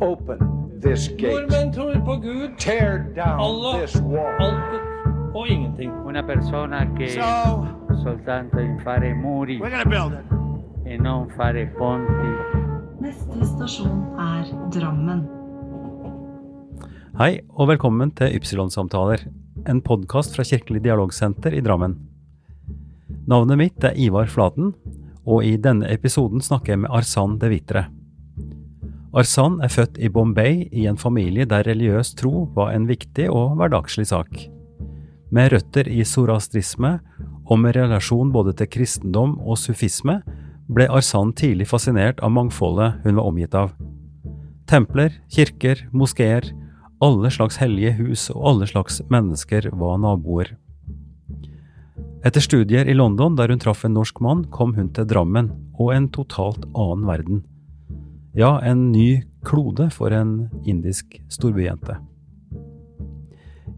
Open this gate. Nordmenn tror på Gud, Tear down Allah, this wall. alt og ingenting. Una persona che So soltanto in fare muri we're gonna build it. e non fare ponti. Neste stasjon er Drammen. Hei, og velkommen til Ypsilon-samtaler, en podkast fra Kirkelig dialogsenter i Drammen. Navnet mitt er Ivar Flaten, og i denne episoden snakker jeg med Arsan de Vitre. Arsan er født i Bombay i en familie der religiøs tro var en viktig og hverdagslig sak. Med røtter i sorastrisme og med relasjon både til kristendom og sufisme, ble Arsan tidlig fascinert av mangfoldet hun var omgitt av. Templer, kirker, moskeer, alle slags hellige hus og alle slags mennesker var naboer. Etter studier i London der hun traff en norsk mann, kom hun til Drammen og en totalt annen verden. Ja, en ny klode for en indisk storbyjente.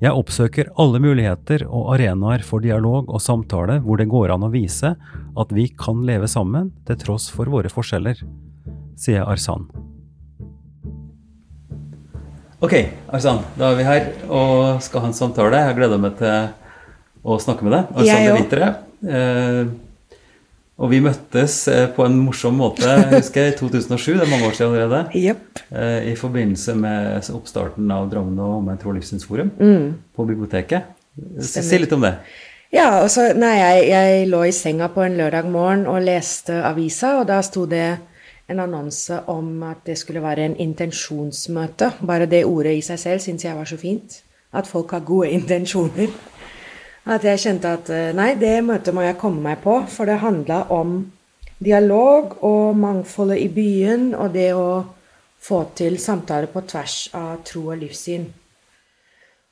Jeg oppsøker alle muligheter og arenaer for dialog og samtale hvor det går an å vise at vi kan leve sammen til tross for våre forskjeller, sier Arsan. Ok, Arsan, da er vi her og skal ha en samtale. Jeg gleder meg til å snakke med deg. Arsan Jeg de òg. Og vi møttes eh, på en morsom måte, husker jeg, i 2007, det er mange år siden allerede. Jepp. Eh, I forbindelse med oppstarten av Drammen og Omegn tro- og livssynsforum på biblioteket. Si si litt om det. Ja, og nei, jeg, jeg lå i senga på en lørdag morgen og leste avisa, og da sto det en annonse om at det skulle være en intensjonsmøte. Bare det ordet i seg selv syns jeg var så fint. At folk har gode intensjoner. At jeg kjente at eh, nei, det møtet må jeg komme meg på, for det handla om dialog og mangfoldet i byen, og det å få til samtaler på tvers av tro og livssyn.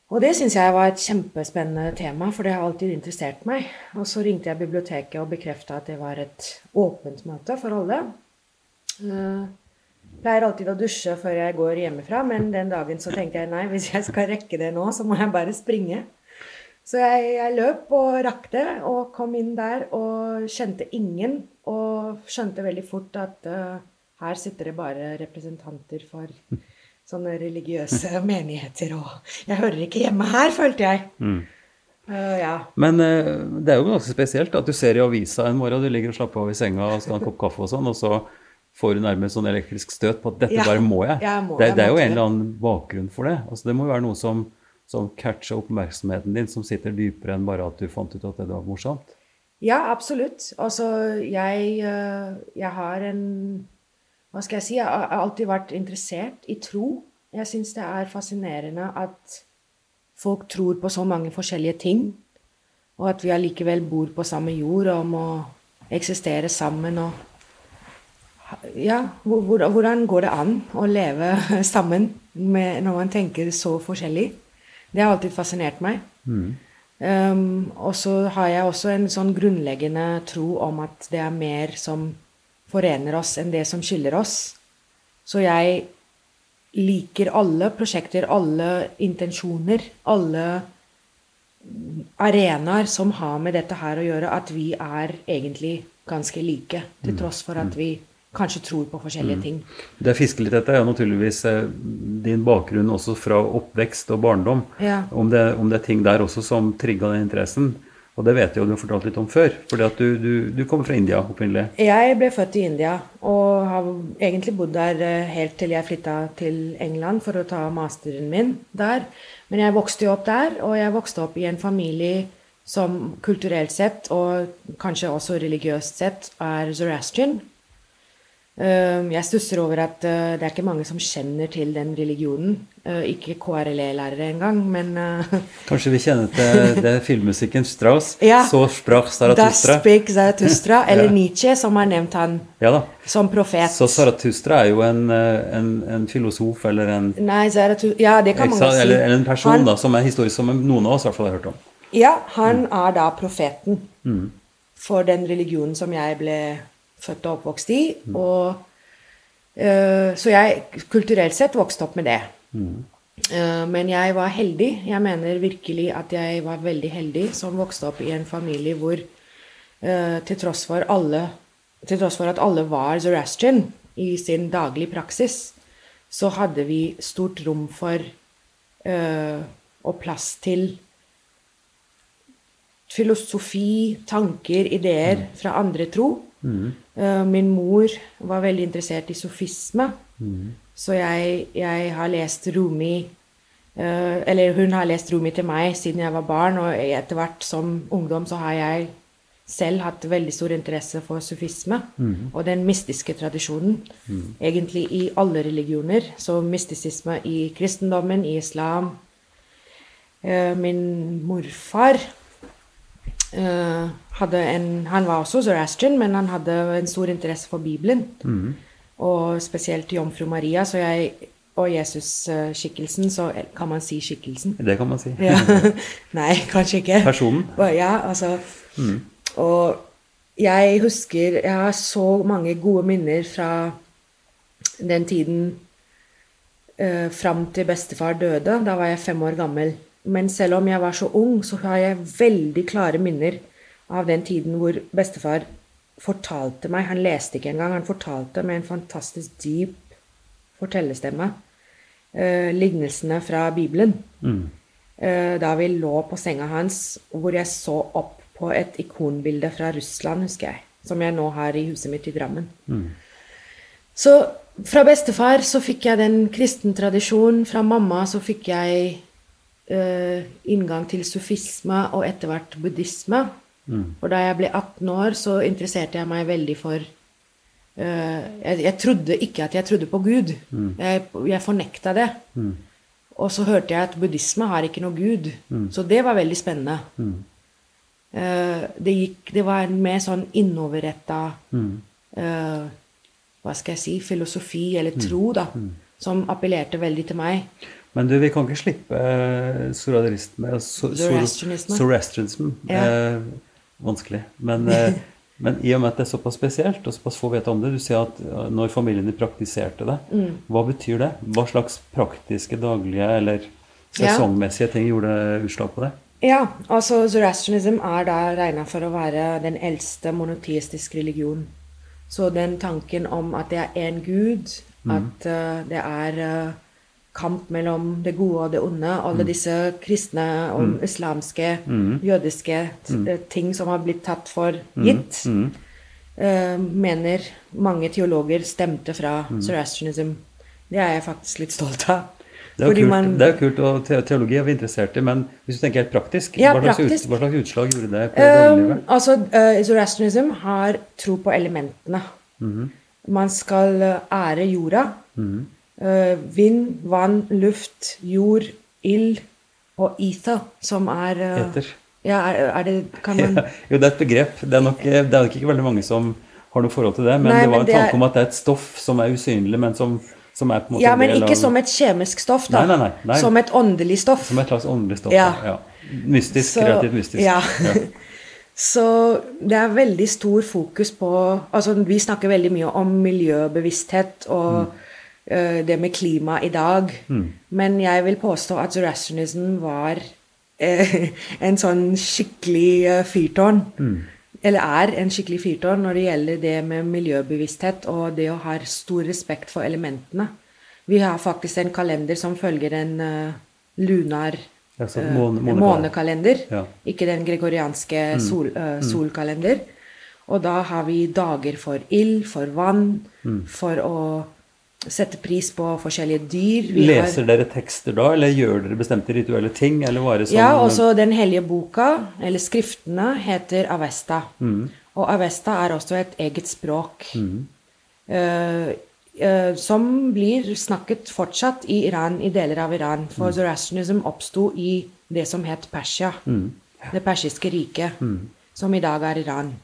Og det syns jeg var et kjempespennende tema, for det har alltid interessert meg. Og så ringte jeg biblioteket og bekrefta at det var et åpent møte for alle. Jeg pleier alltid å dusje før jeg går hjemmefra, men den dagen så tenkte jeg nei, hvis jeg skal rekke det nå, så må jeg bare springe. Så jeg, jeg løp og rakk det, og kom inn der og kjente ingen. Og skjønte veldig fort at uh, her sitter det bare representanter for sånne religiøse menigheter, og jeg hører ikke hjemme her, følte jeg. Eh, ja. Men uh, det er jo ganske spesielt at du ser i avisa en morgen, du ligger og slapper av i senga og skal ha en kopp kaffe og sånn, og så får du nærmest sånn elektrisk støt på at dette Ja. bare må jeg. Jeg må, det, jeg det er jo en eller annen bakgrunn for det. Altså, det må jo være noe som, som catcher oppmerksomheten din, som sitter dypere enn bare at du fant ut at det var morsomt. Ja, absolutt. Altså, jeg, eh, jeg har en Hva skal jeg si? Jeg har alltid vært interessert i tro. Jeg syns det er fascinerende at folk tror på så mange forskjellige ting. Og at vi allikevel bor på samme jord og må eksistere sammen og Ja, hvor- hvor- hvordan går det an å leve sammen med, når man tenker så forskjellig? Det har alltid fascinert meg. Um, og så har jeg også en sånn grunnleggende tro om at det er mer som forener oss enn det som skiller oss. Så jeg liker alle prosjekter, alle intensjoner, alle arenaer som har med dette her å gjøre, at vi er egentlig ganske like, til tross for at vi kanskje tror på forskjellige ting. Det jeg fisker litt etter, er naturligvis eh, din bakgrunn også fra oppvekst og barndom. Ja. Om, det, om det er ting der også som trigga den interessen. Og det vet jeg jo du har fortalt litt om før, fordi at du, du, du kommer fra India opprinnelig. Jeg ble født i India og har egentlig bodd der eh, helt til jeg flytta til England for å ta masteren min der. Men jeg vokste jo opp der, og jeg vokste opp i en familie som kulturelt sett, og kanskje også religiøst sett, er zoroastrian. Um, Jeg stusser over at uh, det er ikke mange som kjenner til den religionen. Uh, Ikke KRLE-lærere engang, men uh, Kanskje vi kjenner til det filmmusikken Strauss. Ja. Så sprach Zarathustra. Zarathustra, eller Ja. Nietzsche, som har nevnt han Ja som profet. Så Zarathustra er jo en, eh, en, en filosof eller en, Nei, Zarathustra Ja, det kan ikke man si. eller, eller en person han, da, som er historisk som noen av oss i hvert fall har hørt om. Ja, han er da profeten Mm. for den religionen som jeg ble født og oppvokst i. Og, uh, så jeg kulturelt sett vokste opp med det. Eh, men jeg var heldig. Jeg mener virkelig at jeg var veldig heldig som vokste opp i en familie hvor uh, til tross for alle til tross for at alle var Zoroastrian i sin daglige praksis, så hadde vi stort rom for og plass til filosofi, tanker, ideer fra andre tro. Eh, min mor var veldig interessert i sofisme, så jeg, jeg har lest Rumi eh, Eller hun har lest Rumi til meg siden jeg var barn, og etter hvert som ungdom så har jeg selv hatt veldig stor interesse for sufisme og den mystiske tradisjonen. Egentlig i alle religioner. Så mystisisme i kristendommen, i islam. Eh, min morfar eh, en Han var også zoroastrian, men han hadde en stor interesse for Bibelen. Og spesielt Jomfru Maria så jeg, og Jesus-skikkelsen, så kan man si skikkelsen. Det kan man si. Ja. Nei, kanskje ikke. Personen. Ja, altså Og jeg husker Jeg har så mange gode minner fra den tiden eh, fram til bestefar døde. Da var jeg fem år gammel. Men selv om jeg var så ung, så har jeg veldig klare minner av den tiden hvor bestefar fortalte meg Han leste ikke engang, han fortalte med en fantastisk dyp fortellerstemme eh, lignelsene fra Bibelen. Eh, da vi lå på senga hans, hvor jeg så opp på et ikonbilde fra Russland, husker jeg, som jeg nå har i huset mitt i Drammen. Så fra bestefar så fikk jeg den kristentradisjonen. Fra mamma så fikk jeg inngang til sufisme og etter hvert buddhisme. Og da jeg ble 18 år, så interesserte jeg meg veldig for uh, jeg, jeg trodde ikke at jeg trodde på Gud. Jeg, jeg fornekta det. Og så hørte jeg at buddhisme har ikke noe gud. Så det var veldig spennende. Uh, det, gikk, det var en mer sånn innoverretta uh, Hva skal jeg si filosofi eller tro, da. Som appellerte veldig til meg. Men du, vi kan ikke slippe eh, zoroastrisme Zoroastrianisme. Zoroastrianism. Ja. Eh, vanskelig. Men, eh, men i og med at det er såpass spesielt, og såpass få vet om det Du sier at eh, når familien din praktiserte det, Mm. hva betyr det? Hva slags praktiske, daglige eller sesongmessige ting gjorde utslag på det? Ja, altså zoroastrianism er da regna for å være den eldste monoteistiske religion. Så den tanken om at det er én gud, at uh, det er eh, kamp mellom det gode og det onde, alle disse kristne og islamske, jødiske t- eh, ting som har blitt tatt for gitt, uh, mener mange teologer stemte fra zoroastrianism. Det er jeg faktisk litt stolt av. Det er, kult, man- det er kult, og teologi er vi interessert i, men hvis du tenker helt praktisk, Ja, hva, slags praktisk. Ut, hva slags utslag gjorde det på Um, dagliglivet? altså, uh, Zoroastrianism har tro på elementene. Man skal ære jorda. Uh, vind, vann, luft, jord, ild og ether, som er uh, Eter. Ja, er, er det Kan man jo, det er et begrep. Det er nok det er nok ikke veldig mange som har noe forhold til det, men Nei, det var en tanke om at det er et stoff som er usynlig, men som, som er på Ja, en men ikke av som et kjemisk stoff, da. Nei, nei, nei. Som et åndelig stoff. som et slags åndelig stoff. Ja. Ja. Mystisk, Så- kreativt mystisk. Ja. Så det er veldig stor fokus på Altså, vi snakker veldig mye om miljøbevissthet og eh, det med klima i dag. Men jeg vil påstå at zoroastrianism var eh, en sånn skikkelig eh, fyrtårn. Eller er en skikkelig fyrtårn når det gjelder det med miljøbevissthet og det å ha stor respekt for elementene. Vi har faktisk en kalender som følger en uh, lunar Ja, eh, måne- månekalender. Ja. Ikke den gregorianske sol, uh, solkalender. Og da har vi dager for ild, for vann, for å sette pris på forskjellige dyr. Vi har- Leser dere tekster da, eller gjør dere bestemte rituelle ting? Eller bare sånn ja, også den hellige boka, eller skriftene, heter Avesta. Og Avesta er også et eget språk. Mm. Uh, uh, som blir snakket fortsatt i Iran, i deler av Iran. For zoroastrianism oppsto i det som het Persia. Det persiske riket, som i dag er Iran.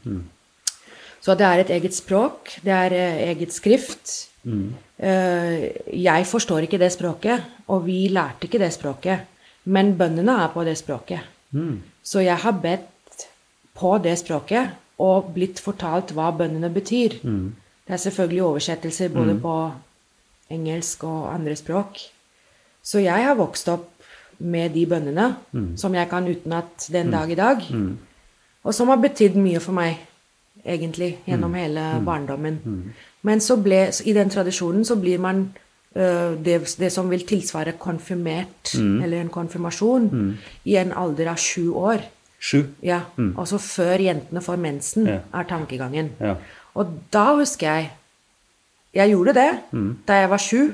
Så det er et eget språk, det er uh, eget skrift. Eh, jeg forstår ikke det språket, og vi lærte ikke det språket. Men bøndene er på det språket. Så jeg har bedt på det språket og blitt fortalt hva bøndene betyr. Det er selvfølgelig oversettelser både på engelsk og andre språk. Så jeg har vokst opp med de bøndene som jeg kan utenat den dag i dag. Og som har betydd mye for meg, egentlig, gjennom hele barndommen. Men så ble, i den tradisjonen så blir man uh, det, det som vil tilsvare konfirmert, eller en konfirmasjon, i en alder av sju år. Sju. Ja, Altså før jentene får mensen, Ja. er tankegangen. Ja. Og da husker jeg Jeg gjorde det da jeg var sju,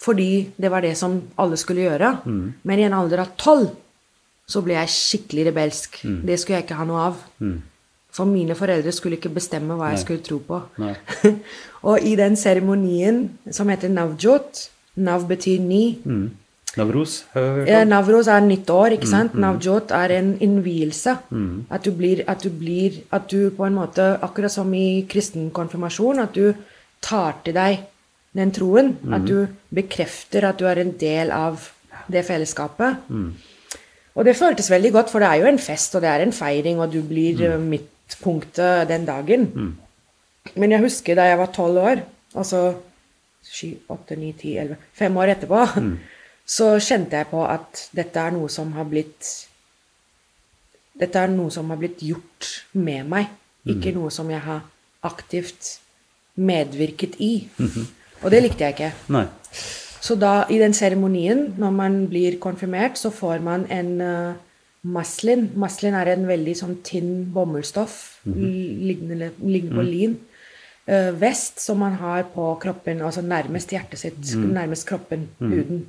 fordi det var det som alle skulle gjøre. Men i en alder av tolv så ble jeg skikkelig rebelsk. Det skulle jeg ikke ha noe av. For mine foreldre skulle ikke bestemme hva jeg skulle tro på. Og i den seremonien som heter navjot Nav betyr ni. Navros? jeg hørt Ja. Navros er nytt år, ikke sant? Navjot er en innvielse. At, du blir, at du blir At du på en måte, akkurat som i kristen konfirmasjon, at du tar til deg den troen. At du bekrefter at du er en del av det fellesskapet. Og det føltes veldig godt, for det er jo en fest, og det er en feiring, og du blir eh, midtpunktet den dagen. Men jeg husker da jeg var tolv år, altså sju, åtte, ni, ti, elleve Fem år etterpå, så kjente jeg på at dette er noe som har blitt Dette er noe som har blitt gjort med meg, ikke noe som jeg har aktivt medvirket i. Og det likte jeg ikke. Nei. Så da, i den seremonien, når man blir konfirmert, så får man en uh, maslin. Maslin er en veldig sånn tynn bomullsstoff, lignende, lignende på lin. Uh, vest som man har på kroppen, altså nærmest hjertet sitt, nærmest kroppen, huden.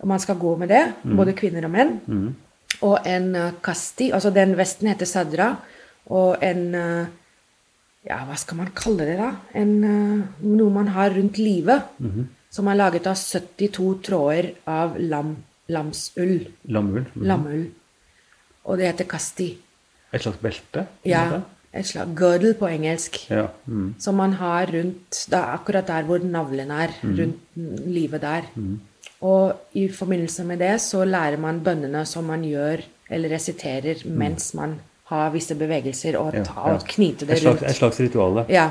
Og man skal gå med det, både kvinner og menn. Og en uh, kasti, altså den vesten heter sadra, og en uh, ja, hva skal man kalle det, da? En, uh, noe man har rundt livet. Som er laget av 72 tråder av lam, lamsull. Lammull? -hmm. Lammull. Og det heter kasti. Et slags belte? Ja, et slags girdle på engelsk. ja. Mm. Som man har rundt er akkurat der hvor navlen er. Mm. Rundt livet der. Og i forbindelse med det så lærer man bønnene som man gjør eller resiterer mens man har visse bevegelser, og, ta, og knyte det Et slags, rundt. et slags ritual. Ja.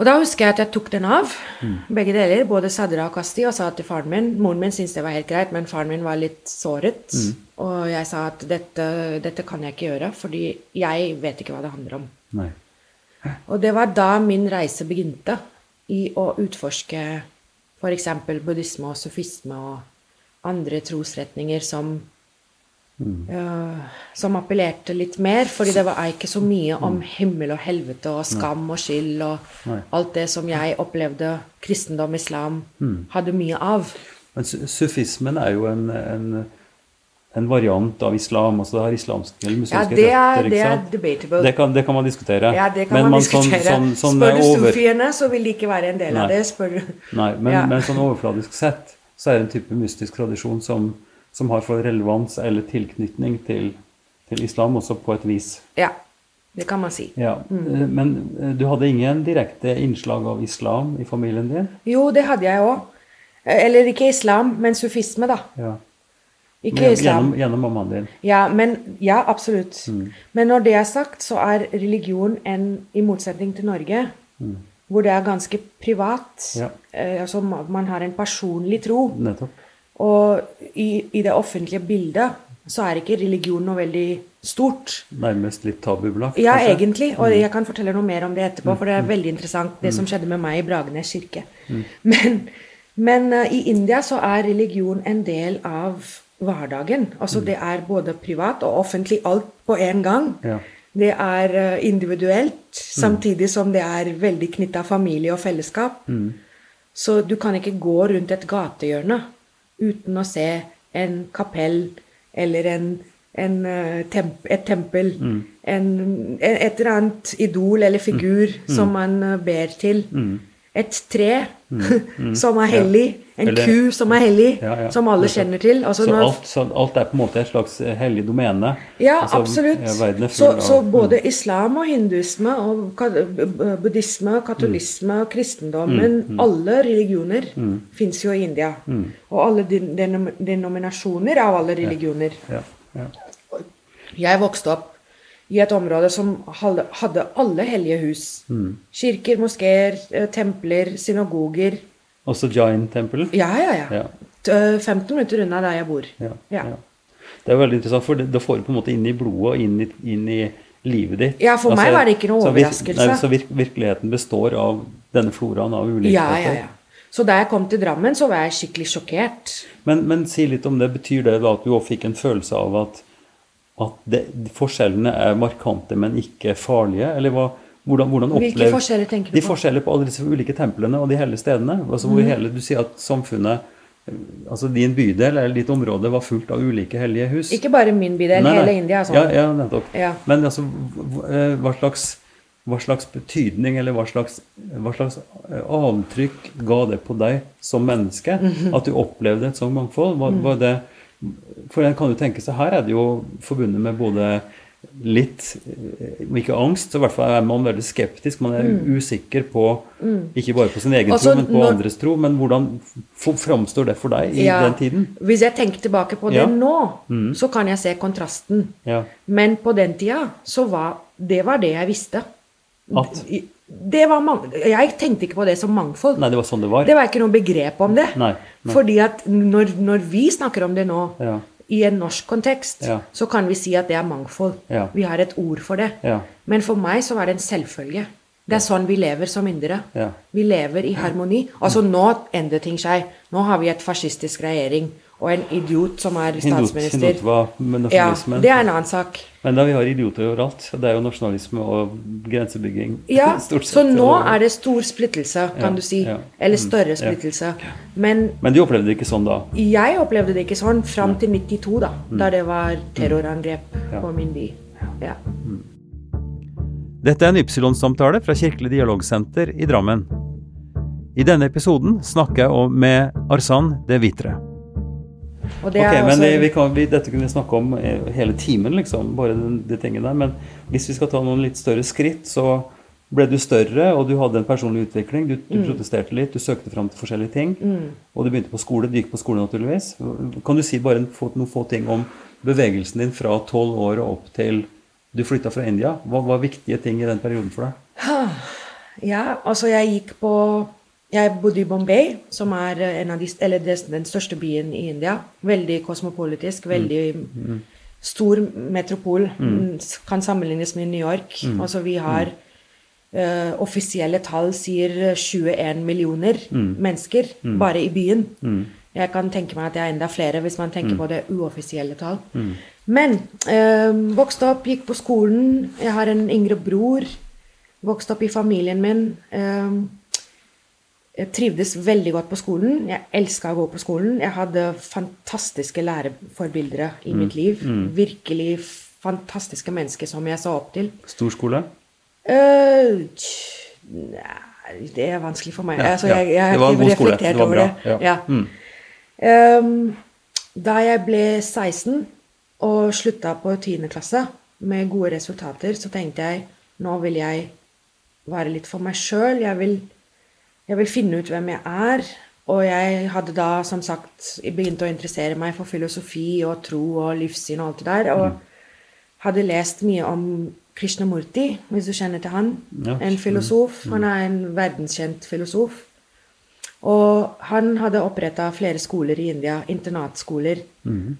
Og da husker jeg at jeg tok den av, Mm. begge deler, både sadra og kasti, og sa til faren min Moren min syntes det var helt greit, men faren min var litt såret. Mm. Og jeg sa at dette, dette kan jeg ikke gjøre, fordi jeg vet ikke hva det handler om. Nei. Og det var da min reise begynte, i å utforske f.eks. buddhisme og sufisme og andre trosretninger som øh, som appellerte litt mer, fordi det var ikke så mye om himmel og helvete og skam og skyld og Nei. alt det som jeg opplevde kristendom, islam, hadde mye av. Men sufismen er jo en, en, en variant av islam. altså Det har islamske eller Ja, det er, retter. det er debatable. Det kan, det kan man diskutere. ja, det kan Men man sånn- diskutere. sånn- sånn Spør du over- sufiene, så vil de ikke være en del av det. Spør du Nei, men, Ja. men sånn overfladisk sett så er det en type mystisk tradisjon som, som har for relevans eller tilknytning til, til islam også på et vis. Ja, det kan man si. Ja. Mm. eh, Men eh, du hadde ingen direkte innslag av islam i familien din? Jo, det hadde jeg òg. Eller ikke islam, men sufisme, da. Ja. Ikke Men islam. Gjennom, gjennom mammaen din? Ja, men, ja absolutt. Mm. Men når det er sagt, så er religion en, i motsetning til Norge, hvor det er ganske privat. Mm. Ja. Eh, altså man har en personlig tro. Nettopp. Og i, i det offentlige bildet så er ikke religion noe veldig stort. Nærmest litt tabubelagt? Ja, kanskje? egentlig. Og jeg kan fortelle noe mer om det etterpå, for det er veldig interessant, det som skjedde med meg i Bragernes kirke. Men, men eh, i India så er religion en del av hverdagen. Altså det er både privat og offentlig, alt på en gang. Ja. Det er eh, individuelt, samtidig som det er veldig knytta familie og fellesskap. Så du kan ikke gå rundt et gatehjørne uten å se en kapell eller en, en, eh, temp, et tempel. Mm. en, et eller annet idol eller figur som man eh, ber til. Et tre som er hellig. En Eller- ku som er hellig, Ja, ja. som alle kjenner til. Altså så, når- alt, så alt er på en måte et slags eh, hellig domene? ja, Altså, absolutt. ja, er så, så både islam og hinduisme og buddhisme, katolisme kristendommen, alle religioner mm. fins jo i India. Og alle denom- denominasjoner av alle religioner. Ja, ja. Jeg vokste opp i et område som hadde alle hellige hus. Mm. Kirker, moskeer, eh, templer, synagoger. Også Jain Temple? Ja, ja, ja. Ja. Eh, 15 minutter unna der jeg bor. Ja, Ja. Det er veldig interessant, for det, det får du på en måte inn i blodet og inn i, inn i livet ditt. Altså, Ja, for meg var det ikke noe så overraskelse. Nei, så virkeligheten består av denne floraen av ulikheter? Ja, ja, ja. Så da jeg kom til Drammen, så var jeg skikkelig sjokkert. Men, men si litt om det. Betyr det da at du også fikk en følelse av at, at det, forskjellene er markante, men ikke farlige? Eller hva, hvordan, hvordan Hvilke forskjeller tenker du De på? forskjeller på alle disse ulike templene og de hele stedene. Altså hvor hele, Du sier at samfunnet Altså din bydel eller ditt område var fullt av ulike hellige hus. Ikke bare min bydel, Nei, nei. hele India. Altså. Ja, ja, nettopp. Ja. Men altså, eh, hva slags, hva slags betydning eller hva slags, hva slags eh, avtrykk ga det på deg som menneske? Mhm. At du opplevde et sånt mangfold? Var, var det, for en kan jo tenke seg, her er det jo forbundet med både litt, eh, om ikke angst, så i hvert fall er man veldig skeptisk. Man er usikker på, ikke bare på sin egen Mm. Altså, tro, men på når- andres tro. Men hvordan framstår det for deg i Ja. den tiden? Hvis jeg tenker tilbake på det Ja. nå, Mm. så kan jeg se kontrasten. Ja. Men på den tida så var det var det jeg visste. At? Det var jeg tenkte ikke på det som mangfold. Nei, det var sånn det var. Det var ikke noe begrep om det. Nei, nei. Fordi at når, når vi snakker om det nå, Ja. i en norsk kontekst, Ja. så kan vi si at det er mangfold. Ja. Vi har et ord for det. Ja. Men for meg så var det en selvfølge. Det er sånn vi lever som indere. Ja. Vi lever i harmoni. Altså nå endrer ting seg. Nå har vi et fascistisk regjering og en idiot som er statsminister. hindut var med Ja, det er en annen sak. Men da vi har idioter overalt. Det er jo nasjonalisme og grensebygging. Ja, stort sett. så nå er det stor splittelse, kan Ja, du si. ja. Eller større større ja. splittelse. Men Men du opplevde det ikke sånn da? jeg opplevde det ikke sånn fram til 92, da. Da det var terrorangrep Mm. Ja. på min by. Ja. Dette er en Ypsilon-samtale fra Kirkelig dialogsenter i Drammen. I denne episoden snakker jeg med Arsan de Vitre. Og det Ok, er men vi, vi kan, vi, Dette kunne vi snakke om eh, hele timen, liksom, bare de, de tingene der. Men hvis vi skal ta noen litt større skritt, så ble du større, og du hadde en personlig utvikling. Du, Mm. protesterte litt, du søkte fram til forskjellige ting. Og du begynte på skole. Du gikk på skole, naturligvis. Kan du si bare noen få ting om bevegelsen din fra tolv år og opp til du flytta fra India? Hva var viktige ting i den perioden for deg? Ja, altså jeg gikk på Jeg bodde i Bombay, som er en av de, eller den største byen i India. Veldig kosmopolitisk, veldig stor metropol. Mm, Kan sammenlignes med New York. Altså vi har uh, Offisielle tall sier 21 millioner mennesker bare i byen. Jeg kan tenke meg at det er enda flere hvis man tenker på det uoffisielle tall. Men uh, vokste opp, gikk på skolen. Jeg har en yngre bror. Vokste opp i familien min. Eh, jeg trivdes veldig godt på skolen. Jeg elska å gå på skolen. Jeg hadde fantastiske læreforbilder i mitt liv. Virkelig fantastiske mennesker som jeg så opp til. Stor skole? Uh, det er vanskelig for meg. Ja, altså, ja. jeg, jeg Det var en god skole. Det var bra. det. Ja. Ja. Mm. Um, da jeg ble 16 og slutta på 10. klasse med gode resultater, så tenkte jeg nå vil jeg være litt for meg sjøl. Jeg, vil- jeg vil finne ut hvem jeg er. Og jeg hadde da som sagt begynt å interessere meg for filosofi og tro og livssyn og alt det der. Og hadde lest mye om Krishnamurti, hvis du kjenner til han. En filosof. Han er en verdenskjent filosof. Og han hadde oppretta flere skoler i India, internatskoler.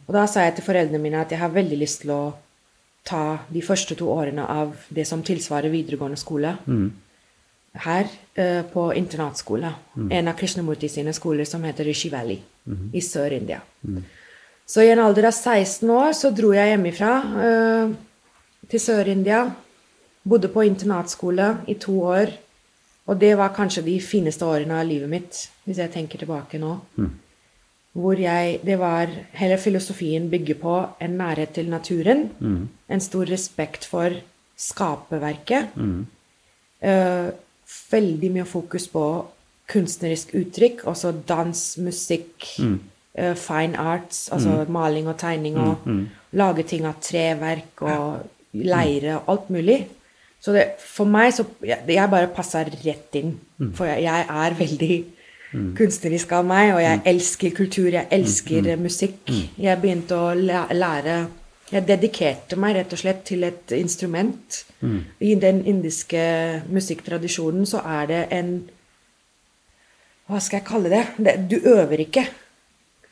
Og da sa jeg til foreldrene mine at jeg har veldig lyst til å ta de første to årene av det som tilsvarer videregående skole her eh, på internatskole. En av Krishnamurti sine skoler som heter Rishi Valley i Sør-India. Så i en alder av 16 år så dro jeg hjemmefra uh, til Sør-India. Bodde på internatskole i to år. Og det var kanskje de fineste årene av livet mitt, hvis jeg tenker tilbake nå. Hvor jeg Det var Hele filosofien bygger på en nærhet til naturen. En stor respekt for skaperverket. Eh, veldig mye fokus på kunstnerisk uttrykk, altså dans, musikk, eh, fine arts, altså maling og tegning, og lage ting av treverk og leire og alt mulig. Så det, for meg så Jeg, jeg bare passer rett inn. For jeg, jeg er veldig kunstnerisk av meg, og jeg elsker kultur, jeg elsker musikk. Jeg begynte å lære Jeg dedikerte meg rett og slett til et instrument. I den indiske musikktradisjonen så er det en Hva skal jeg kalle det? det du øver ikke.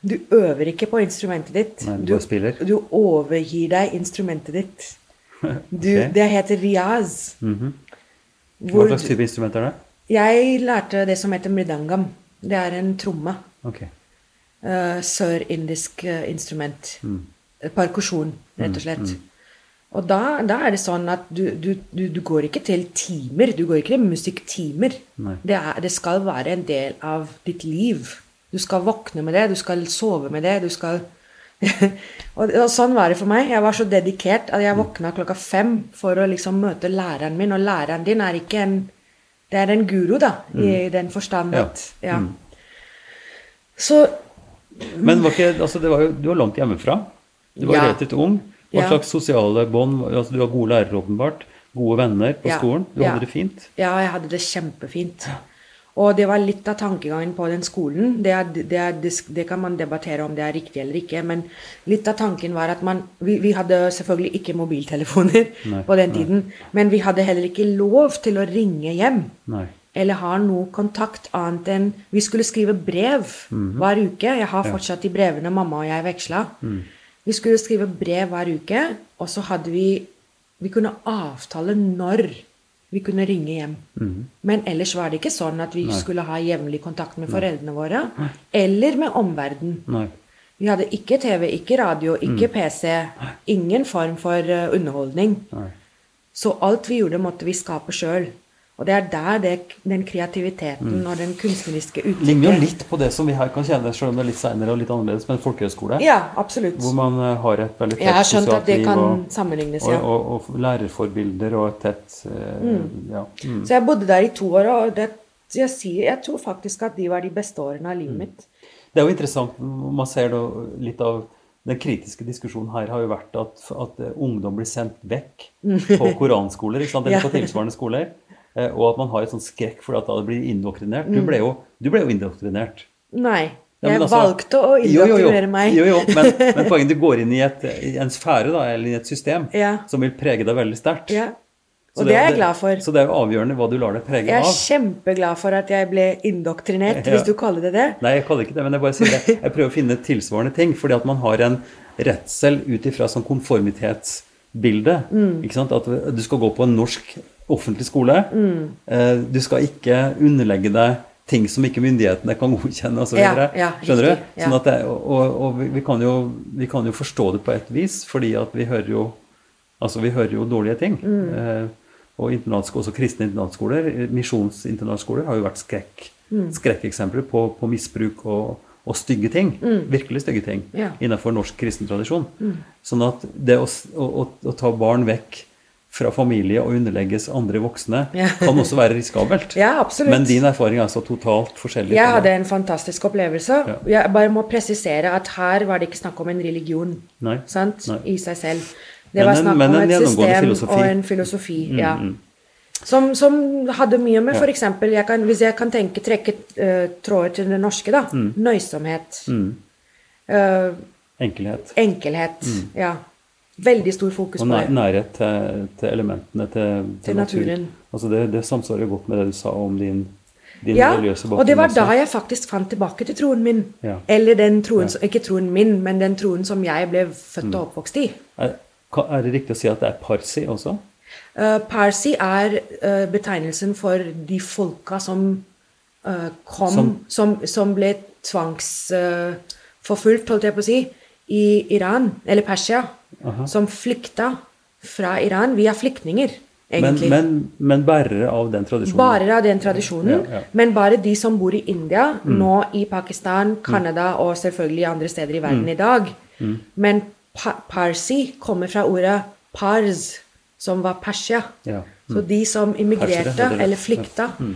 Du øver ikke på instrumentet ditt. Nei, du du, du overgir deg instrumentet ditt. Du, okay. Det heter riaz. Mhm. Hva slags type instrument er det? jeg lærte det som heter mridangam. Det er en tromme. Ok. Uh, Sørindisk uh, instrument. Eh, Perkusjon, rett og slett. Og da, da er det sånn at du, du, du, du går ikke til timer. Du går ikke til musikktimer. Det, er, det skal være en del av ditt liv. Du skal våkne med det, du skal sove med det, du skal og, og sånn var det for meg. Jeg var så dedikert at jeg våkna klokka fem for å liksom møte læreren min, og læreren din er ikke en Det er en guru, da, i den forstand Ja. ja. Mm. Så Men var ikke, altså det var jo, du var langt hjemmefra. Du var Ja. relativt ung. Hva Ja. slags sosiale bånd altså Du har gode lærere, åpenbart. Gode venner på Ja. skolen. Du hadde det fint. Ja, jeg hadde det kjempefint. Og det var litt av tankegangen på den skolen. Det, er, det, er, det kan man debattere om det er riktig eller ikke, men litt av tanken var at man Vi, vi hadde selvfølgelig ikke mobiltelefoner Nei, på den nei. tiden, men vi hadde heller ikke lov til å ringe hjem. Nei. Eller ha noe kontakt annet enn Vi skulle skrive brev hver uke. Jeg har fortsatt de brevene mamma og jeg veksla. Vi skulle skrive brev hver uke, og så hadde vi Vi kunne avtale når vi kunne ringe hjem. Men ellers var det ikke sånn at vi Nei. skulle ha jevnlig kontakt med foreldrene våre. Eller med omverdenen. Vi hadde ikke TV, ikke radio, ikke PC. Ingen form for eh, underholdning. Nei. Så alt vi gjorde, måtte vi skape sjøl. Og det er der det, den kreativiteten og den kunstneriske uttrykket Ligner jo litt på det som vi her kan kjenne, selv om det er litt seinere og litt annerledes, men folkehøyskole. Ja, absolutt. Hvor man eh, har et veldig tett sosialt liv kan og, sammenlignes, og, ja. og, og lærerforbilder og et tett eh, Ja. Mm. Så jeg bodde der i to år, og det, jeg, sier, jeg tror faktisk at de var de beste årene av livet Mm. mitt. Det er jo interessant, man ser da litt av den kritiske diskusjonen her har jo vært at, at eh, ungdom blir sendt vekk på koranskoler, ikke sant? eller på tilsvarende skoler, og at man har et sånn skrekk for at da det blir indoktrinert. Mm. Du ble jo, du ble jo indoktrinert. Nei. Jeg ja, altså- valgte å Jo, jo, jo. indoktrinere meg. Jo, jo, men, men poenget du går inn i, et, i en sfære, da, eller i et system, Ja. som vil prege deg veldig sterkt. Ja. Og det er jeg glad for. Så det er jo avgjørende hva du lar deg prege av. Jeg er av. kjempeglad for at jeg ble indoktrinert, Ja. hvis du kaller det det. Nei, jeg kaller ikke det, men jeg bare sier det. Jeg prøver å finne tilsvarende ting, fordi at man har en redsel ut ifra sånn konformitetsbilde. Mm. Ikke sant? At du skal gå på en norsk offentlig skole. Mm. Eh, Du skal ikke underlegge deg ting som ikke myndighetene kan godkjenne osv. Ja, ja, Skjønner du? riktig, ja. Sånn at det, og og vi, kan jo, vi kan jo forstå det på et vis, fordi at vi hører jo Altså, vi hører jo dårlige ting. Mm. Eh, og også kristne internatskoler, misjonsinternatskoler, har jo vært skrekk, Mm. skrekkeksempler på, på misbruk og, og stygge ting. Virkelig stygge ting Mm. Ja. innenfor norsk kristen tradisjon. Sånn at det å, å, å ta barn vekk fra familie og underlegges andre voksne Ja. kan også være risikabelt. Ja, absolutt. Men din erfaring er altså totalt forskjellig. Jeg hadde en fantastisk opplevelse. Ja. Jeg bare må presisere at her var det ikke snakk om en religion Nei. sant? Nei. i seg selv. Det Men var snakk men om en et system filosofi. og en filosofi. Mm, ja. mm. Som, som hadde mye med Ja. eksempel, Hvis jeg kan tenke, trekke uh, tråder til det norske, da. Mm. Nøysomhet. Mm. Uh, Enkelhet. enkelhet. Ja. Veldig stor fokus på det. Og nærhet til, til elementene, til, Til naturen. Altså det, det samsvarer godt med det du sa om din, din Ja, religiøse bakgrunn. og det var da jeg faktisk fant tilbake til troen min. Ja. Eller den troen, Ja. ikke troen min, men den troen som jeg ble født og oppvokst i. Er, er det riktig å si at det er parsi også? Uh, Parsi er uh, betegnelsen for de folka som uh, kom Som- Som, som, ble tvangsforfulgt, holdt jeg på å si, i Iran, eller Persia. Aha. Som flykta fra Iran. Vi er flyktninger, Men, egentlig. men, men bærere av den tradisjonen? Bare av den tradisjonen. Ja, ja. Men bare de som bor i India, nå i Pakistan, Canada og selvfølgelig andre steder i Mm. verden i dag. Men pa parsi kommer fra ordet pars, som var Persia. Ja. Så de som immigrerte er eller flykta Mm,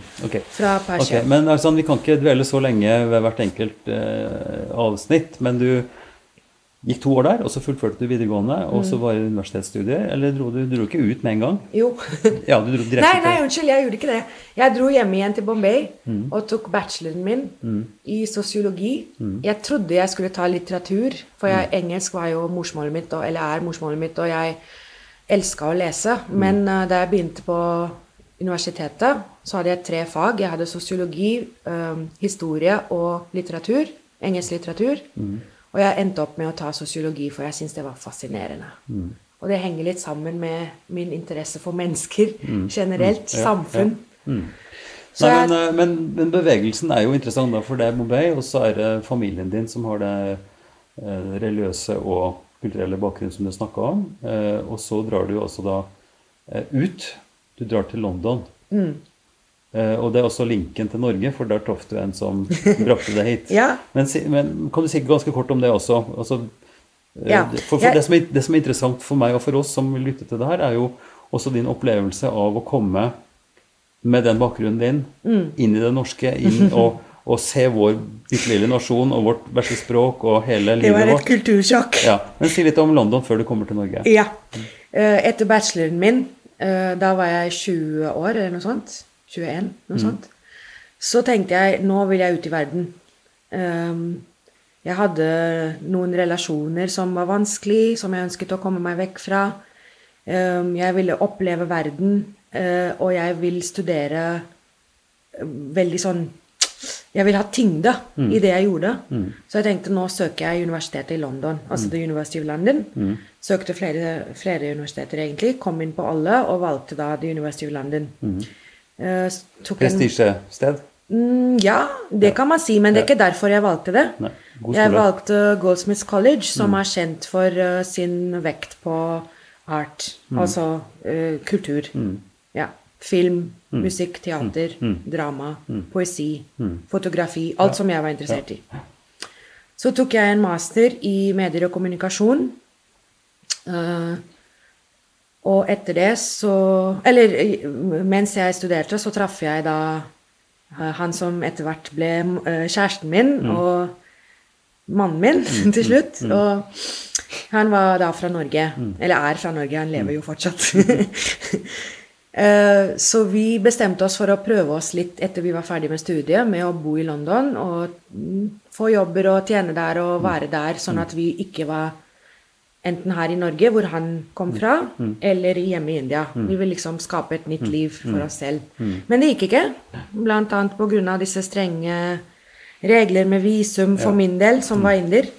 fra Persia. Okay, men altså, Vi kan ikke dvele så lenge ved hvert enkelt eh, avsnitt. Men du gikk to år der, og så fullførte du videregående, og Mm. så var det universitetsstudier. Eller dro du dro ikke ut med en gang? Jo. Ja, du dro direkte Nei, nei, unnskyld, jeg gjorde ikke det. Jeg dro hjem igjen til Bombay Mm. og tok bacheloren min i sosiologi. Jeg trodde jeg skulle ta litteratur, for jeg, Mm. engelsk var jo morsmålet mitt, og, eller er morsmålet mitt, og jeg elska å lese. Mm. Men uh, da jeg begynte på universitetet, så hadde jeg tre fag. Jeg hadde sosiologi, um, historie og litteratur. Engelsk litteratur. Mm. Og jeg endte opp med å ta sosiologi, for jeg syntes det var fascinerende. Mm. Og det henger litt sammen med min interesse for mennesker generelt. Ja, samfunn. ja. Mm. Så Nei, jeg, men, eh, men, men bevegelsen er jo interessant, da, for det er Mobay, og så er det familien din som har det eh, religiøse og kulturelle bakgrunnen som du snakka om. Eh, og så drar du jo også da eh, ut. Du drar til London. Mm. Eh, og det er også linken til Norge, for der traff du en som brakte deg hit. Ja. Men, men kan du si ganske kort om det også? Altså, eh, Ja. For, for det, som er, det som er interessant for meg og for oss som vil lytte til det her, er jo også din opplevelse av å komme med den bakgrunnen din Mm. inn i det norske, inn og, og se vår bitte lille nasjon og vårt verste språk og hele livet vårt. det var et kultursjokk. Ja. Men si litt om London før du kommer til Norge. Ja. Eh, Etter bacheloren min, da var jeg 20 år eller noe sånt, 21, noe sånt, så tenkte jeg nå vil jeg ut i verden. Um, jeg hadde noen relasjoner som var vanskelig, som jeg ønsket å komme meg vekk fra. Um, jeg ville oppleve verden, uh, og jeg vil studere eh, veldig sånn Jeg vil ha tyngde i det jeg gjorde. Så jeg tenkte nå søker jeg universitetet i London, altså The University of London. Søkte flere, flere universiteter, egentlig. Kom inn på alle, og valgte da The University of London. Eh, tok Prestisjested. Mm, ja, det kan man si, men det er ikke derfor jeg valgte det. Jeg valgte Goldsmiths College, som er kjent for uh, sin vekt på art, altså uh, kultur. Ja. Film, musikk, teater, drama, poesi, fotografi. Alt som jeg var interessert i. Så tok jeg en master i medier og kommunikasjon. Eh, og etter det så Eller mens jeg studerte, så traff jeg da eh, han som etter hvert ble eh, kjæresten min, og mannen min til slutt. Og han var da fra Norge. Eller er fra Norge, han lever jo fortsatt. Eh, Så vi bestemte oss for å prøve oss litt etter vi var ferdig med studiet, med å bo i London og mm, få jobber og tjene der og være der, sånn at vi ikke var enten her i Norge, hvor han kom fra, eller hjemme i India. Vi ville liksom skape et nytt liv for oss selv. Men det gikk ikke, blant annet på grunn av disse strenge regler med visum for min del, som var inder.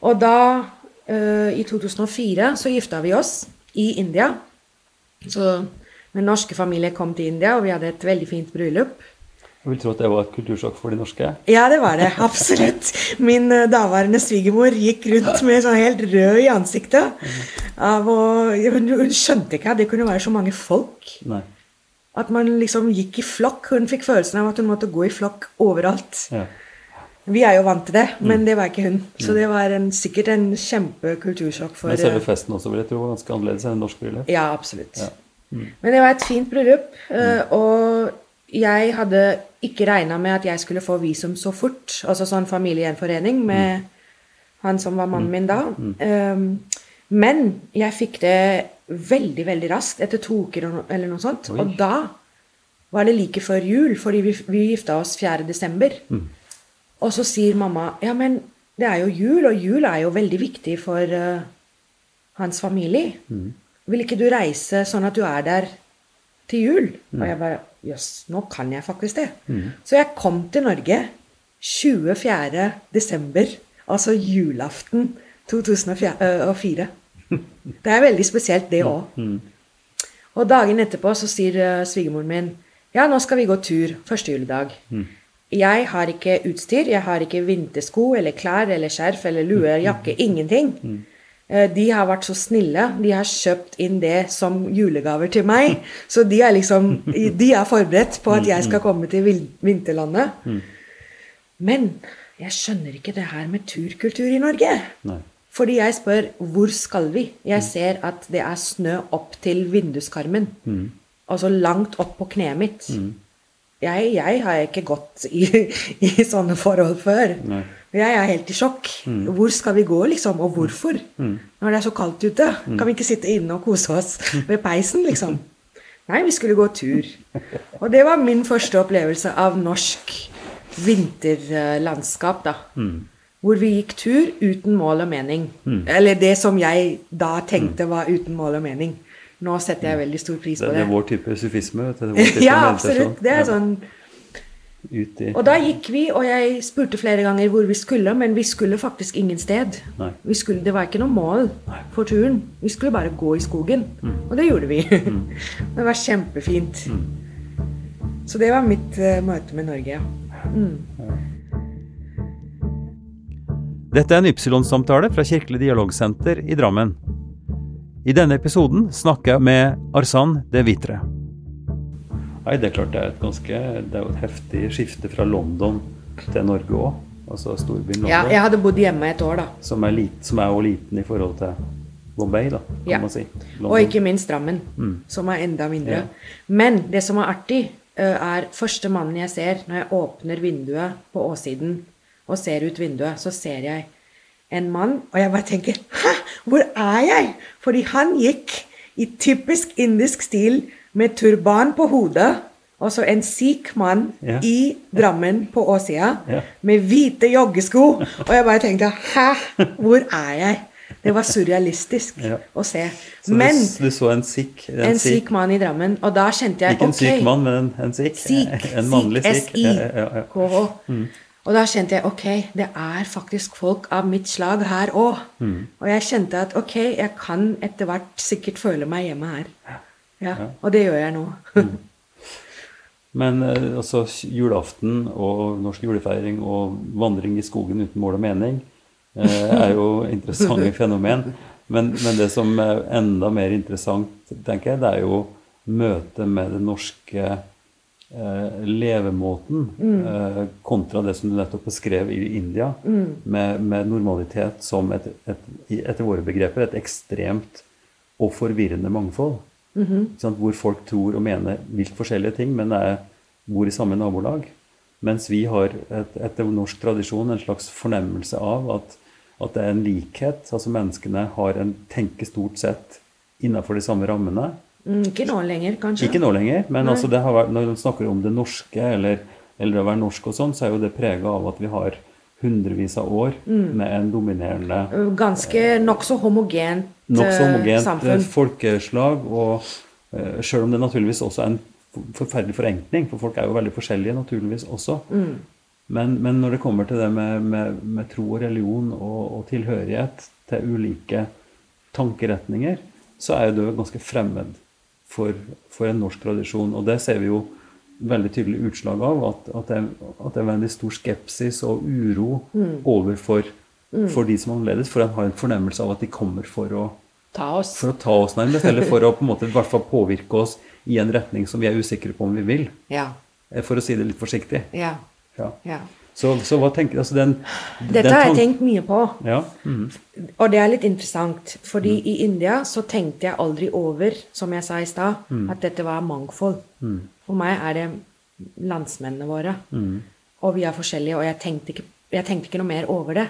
Og da, uh, i 2004, så gifta vi oss i India. Så min norske familie kom til India, og vi hadde et veldig fint bryllup. Jeg vil tro at det var et kultursjokk for de norske. Ja, det var det. Absolutt. Min eh, daværende svigermor gikk rundt med sånn helt rød i ansiktet. Av å, hun skjønte ikke at det kunne være så mange folk. Nei. At man liksom gikk i flokk. Hun fikk følelsen av at hun måtte gå i flokk overalt. Ja. Vi er jo vant til det, men det var ikke hun. Så det var en, sikkert en kjempekultursjokk for Men selve eh, festen også vil jeg tro var ganske annerledes enn en norsk bryllup. Ja, absolutt. Men det var et fint bryllup, eh, og jeg hadde ikke regna med at jeg skulle få visum så fort. Altså sånn familiegjenforening med han som var mannen min da. Um, men jeg fikk det veldig, veldig raskt, etter to uker eller noe sånt. Og da var det like før jul, fordi vi, vi gifta oss 4. desember. Og så sier mamma ja, men det er jo jul, og jul er jo veldig viktig for uh, hans familie. Vil ikke du reise sånn at du er der til jul? Og jeg bare Jøss, nå kan jeg faktisk det. Så jeg kom til Norge 24. desember, altså julaften 2004. Det er veldig spesielt, det òg. Og dagen etterpå så sier eh, svigermoren min ja, nå skal vi gå tur første juledag. Jeg har ikke utstyr, jeg har ikke vintersko eller klær eller skjerf eller lue, jakke, ingenting. Eh, De har vært så snille. De har kjøpt inn det som julegaver til meg. Så de er liksom De er forberedt på at jeg skal komme til vinterlandet. Men jeg skjønner ikke det her med turkultur i Norge. Nei. Fordi jeg spør hvor skal vi? Jeg ser at det er snø opp til vinduskarmen. Altså langt opp på kneet mitt. Jeg, jeg har ikke gått i, i sånne forhold før. Nei. Jeg er helt i sjokk. Hvor skal vi gå, liksom? Og hvorfor? Når det er så kaldt ute. Kan vi ikke sitte inne og kose oss ved peisen, liksom? Nei, vi skulle gå tur. Og det var min første opplevelse av norsk vinterlandskap, da. Hvor vi gikk tur uten mål og mening. Eller det som jeg da tenkte var uten mål og mening. Nå setter jeg veldig stor pris på det det. er vår type sufisme. Det er vår type Ja, absolutt. Det er sånn Ut i Og da gikk vi, og jeg spurte flere ganger hvor vi skulle, men vi skulle faktisk ingen sted. Skulle, det var ikke noe mål for turen. Vi skulle bare gå i skogen. Og det gjorde vi. det var kjempefint. Så det var mitt uh, møte med Norge, ja. Dette er en Ypsilon-samtale fra Kirkelig dialogsenter i Drammen. I denne episoden snakker jeg med Arsan de Vitre. Nei, det er klart det er et ganske Det er jo et heftig skifte fra London til Norge òg. Altså storbyen London. ja. Jeg hadde bodd hjemme et år, da. Som er, lit, som er jo liten i forhold til Bombay, da, kan Ja. man si. London. Og ikke minst Drammen, som er enda mindre. Ja. Men det som er artig, er første mannen jeg ser når jeg åpner vinduet på åssiden og ser ut vinduet, så ser jeg en mann, og jeg bare tenker Hæ, hvor er jeg? Fordi han gikk i typisk indisk stil med turban på hodet. Og så en sikh mann Ja. i Drammen på åssida Ja. med hvite joggesko. Og jeg bare tenkte Hæ, hvor er jeg? Det var surrealistisk Ja. å se. Så Men du, du så en sikh en, en sikh- mann i Drammen, og da kjente jeg Ikke en ok, syk mann, men en, en sikh. En mannlig sikh, sikh. S-I-K-H. Og da kjente jeg ok, det er faktisk folk av mitt slag her òg. Mm. Og jeg kjente at ok, jeg kan etter hvert sikkert føle meg hjemme her. Ja, Og det gjør jeg nå. Men eh, altså, julaften og norsk julefeiring og vandring i skogen uten mål og mening eh, er jo interessante fenomen. Men, men det som er enda mer interessant, tenker jeg, det er jo møtet med den norske eh, levemåten eh, kontra det som du nettopp beskrev i India, med, med normalitet som et, et, etter våre begreper et ekstremt og forvirrende mangfold. Ikke sant? Hvor folk tror og mener vilt forskjellige ting, men er, bor i samme nabolag. Mens vi har et, etter norsk tradisjon en slags fornemmelse av at, at det er en likhet. Altså menneskene har en tenker stort sett innenfor de samme rammene. Mm, ikke nå lenger, kanskje. Ikke nå lenger, men altså det har vært, når man snakker om det norske eller, eller å være norsk og sånn, så er jo det prega av at vi har hundrevis av år med en dominerende Ganske nokså homogent nok så homogent samfunn. eh, folkeslag. Og uh, sjøl om det naturligvis også er en forferdelig forenkling, for folk er jo veldig forskjellige naturligvis også. Mm. Men, men når det kommer til det med, med, med tro og religion og, og tilhørighet til ulike tankeretninger, så er jo det ganske fremmed for, for en norsk tradisjon. Og det ser vi jo veldig tydelig utslag av, at, at, det, at det er veldig stor skepsis og uro Mm. overfor for de som er annerledes, for en har en fornemmelse av at de kommer for å Ta oss. for å ta oss nærmest, eller for å på en måte i hvert fall påvirke oss i en retning som vi er usikre på om vi vil. Ja. eh, For å si det litt forsiktig. Ja. Ja. ja. Så, så hva tenker altså den, Dette den har jeg tenkt mye på. Ja. mhm. Og det er litt interessant, fordi Mm. i India så tenkte jeg aldri over, som jeg sa i stad, Mm. at dette var mangfold. For meg er det landsmennene våre. Mm. Og vi er forskjellige, og jeg tenkte, ikke, jeg tenkte ikke noe mer over det.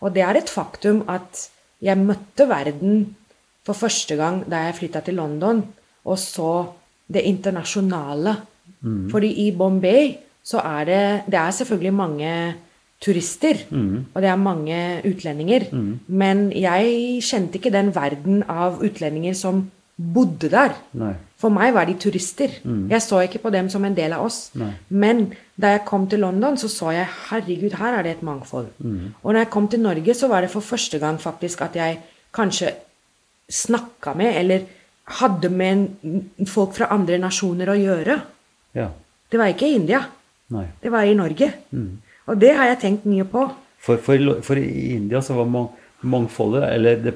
Og det er et faktum at jeg møtte verden for første gang da jeg flytta til London og så det internasjonale. Mm. Fordi i Bombay så er det Det er selvfølgelig mange turister, Mm. og det er mange utlendinger. Men jeg kjente ikke den verden av utlendinger som bodde der. Nei. For meg var de turister. Jeg så ikke på dem som en del av oss. Nei. Men da jeg kom til London, så så jeg herregud, her er det et mangfold. Og når jeg kom til Norge, så var det for første gang faktisk at jeg kanskje snakka med, eller hadde med folk fra andre nasjoner å gjøre. Ja. Det var ikke i India. Nei. Det var i Norge. Og det har jeg tenkt mye på. For, for, for i India så var mang, mangfoldet, eller det,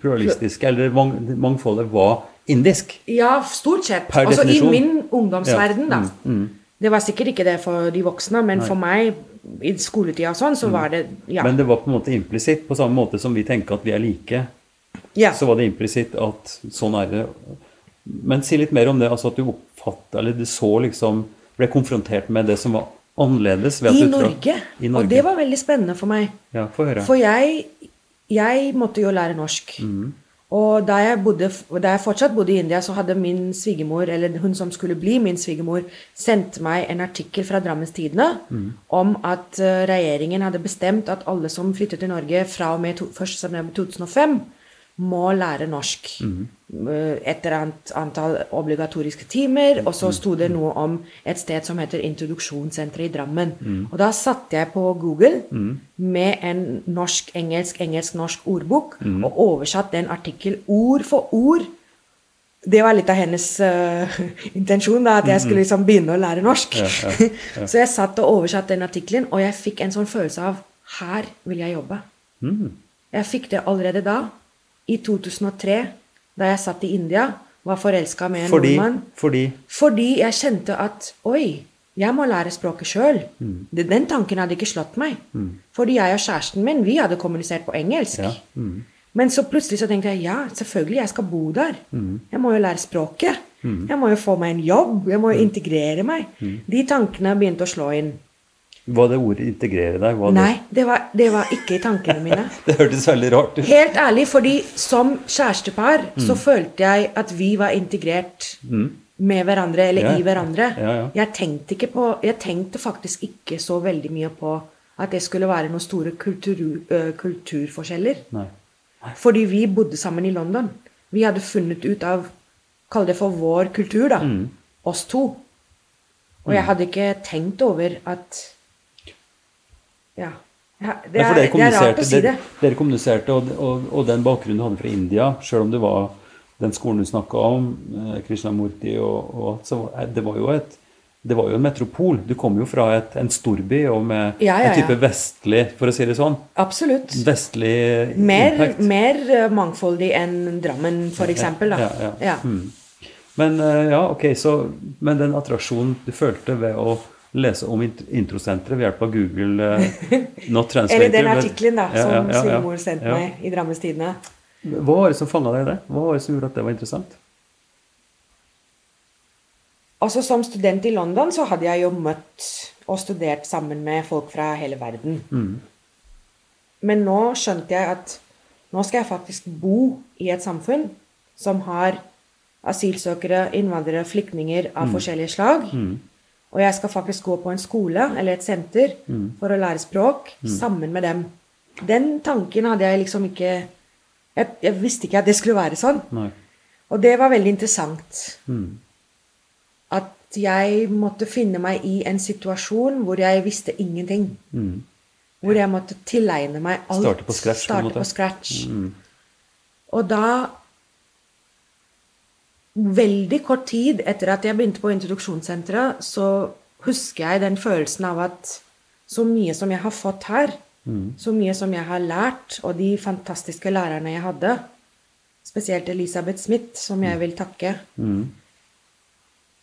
pluralistiske, eller mangfoldet var indisk. Ja, stort sett. Per Altså i min ungdomsverden, Ja, da. mm, Det var sikkert ikke det for de voksne, men for meg i skoletida og sånn, så var det ja. Mm. Men det var på en måte implisitt, på samme måte som vi tenker at vi er like. ja. Så var det implisitt at sånn er det. Men si litt mer om det, altså at du oppfatta, eller du så liksom Ble konfrontert med det som var annerledes. ved at I Norge. I Norge. Og det var veldig spennende for meg. Ja, få høre. For jeg, jeg måtte jo lære norsk. Mm. Og da jeg, bodde, da jeg fortsatt bodde i India, så hadde min svigermor, eller hun som skulle bli min svigermor, sendt meg en artikkel fra Drammens Tidende Mm. om at eh, regjeringen hadde bestemt at alle som flyttet til Norge fra og med to, 1. 2005, må lære norsk. Mm. Eh, Et eller annet antall obligatoriske timer. Og så sto det noe om et sted som heter Introduksjonssenteret i Drammen. Mm. Og da satte jeg på Google med en norsk-engelsk, engelsk-norsk ordbok Mm. og oversatt den artikkel ord for ord det var litt av hennes uh, intensjon, da, at jeg skulle liksom begynne å lære norsk. Ja, ja, ja. Så jeg satt og oversatte den artikkelen, og jeg fikk en sånn følelse av her vil jeg jobbe. Mm. Jeg fikk det allerede da, i 2003, da jeg satt i India, var forelska med en Fordi, nordmann. fordi Fordi jeg kjente at oi, jeg må lære språket sjøl. Mm. Den tanken hadde ikke slått meg. Fordi jeg og kjæresten min vi hadde kommunisert på engelsk. Ja. Mm. Men så plutselig så tenkte jeg ja, selvfølgelig, jeg skal bo der. Mm. Jeg må jo lære språket. Jeg må jo få meg en jobb. Jeg må Mm. jo integrere meg. De tankene begynte å slå inn. Var det ordet 'integrere' deg'? Var Nei, det var, det var ikke i tankene mine. Det, det hørtes veldig rart ut. Helt ærlig, fordi som kjærestepar så Mm. følte jeg at vi var integrert med hverandre, eller Ja. i hverandre. Ja, ja. Jeg tenkte ikke på Jeg tenkte faktisk ikke så veldig mye på at det skulle være noen store kultur, ø, kulturforskjeller. Nei. Fordi vi bodde sammen i London. Vi hadde funnet ut av Kall det for vår kultur, da. Mm. Oss to. Og jeg hadde ikke tenkt over at Ja. ja det, er, det, det er rart å si det. dere, dere kommuniserte, og, og, og den bakgrunnen du hadde fra India, selv om det var den skolen du snakka om, eh, Krishnamurti og, og så det var jo et det var jo en metropol. Du kom jo fra et, en storby og med Ja, ja, en type vestlig, for å si det sånn, Absolutt. vestlig Mer, impact. mer eh, mangfoldig enn Drammen, eksempel. Ja, ja. Ja. Mm. Men eh, ja, ok, så Men den attraksjonen du følte ved å lese om introsenteret ved hjelp av Google eh, Not Translator Eller den artikkelen da, Ja, som ja, ja, ja. svigermor sendte Ja. meg i Drammens Tidende. Hva var det som fanga deg i det? Hva var det som gjorde at det var interessant? Altså Som student i London så hadde jeg jo møtt og studert sammen med folk fra hele verden. Mm. Men nå skjønte jeg at nå skal jeg faktisk bo i et samfunn som har asylsøkere, innvandrere, flyktninger av forskjellige slag. Og jeg skal faktisk gå på en skole eller et senter for å lære språk sammen med dem. Den tanken hadde jeg liksom ikke jeg, jeg visste ikke at det skulle være sånn. Nei. Og det var veldig interessant. Mm. At jeg måtte finne meg i en situasjon hvor jeg visste ingenting. Mm. Hvor jeg måtte tilegne meg alt. Starte på scratch, på Starte måte. på scratch. Mm. Og da Veldig kort tid etter at jeg begynte på introduksjonssenteret, så husker jeg den følelsen av at så mye som jeg har fått her, Mm. så mye som jeg har lært, og de fantastiske lærerne jeg hadde, spesielt Elisabeth Smith, som jeg vil takke, Mm.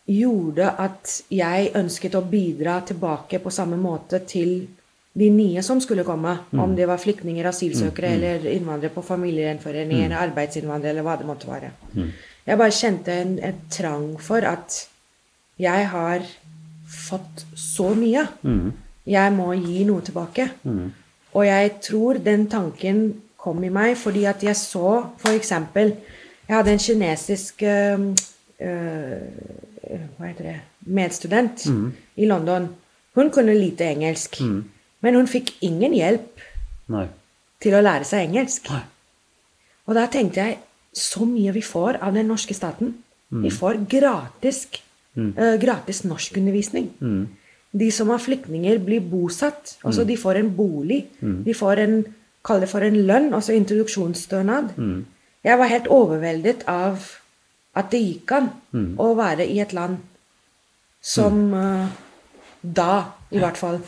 gjorde at jeg ønsket å bidra tilbake på samme måte til de nye som skulle komme. Om det var flyktninger, asylsøkere eller innvandrere på familiegjenforening eller arbeidsinnvandrere eller hva det måtte være. Jeg bare kjente en, en trang for at jeg har fått så mye. Mm. Jeg må gi noe tilbake. Mm. Og jeg tror den tanken kom i meg fordi at jeg så f.eks. Jeg hadde en kinesisk øh, øh, Hva heter det medstudent i London. Hun kunne lite engelsk. Men hun fikk ingen hjelp Nei. til å lære seg engelsk. Nei. Og da tenkte jeg så mye vi får av den norske staten. Vi får gratis, øh, gratis norskundervisning. Mm. De som er flyktninger, blir bosatt. Altså de får en bolig. De får en Kall det for en lønn, altså introduksjonsstønad. Jeg var helt overveldet av at det gikk an å være i et land som uh, da, i hvert fall,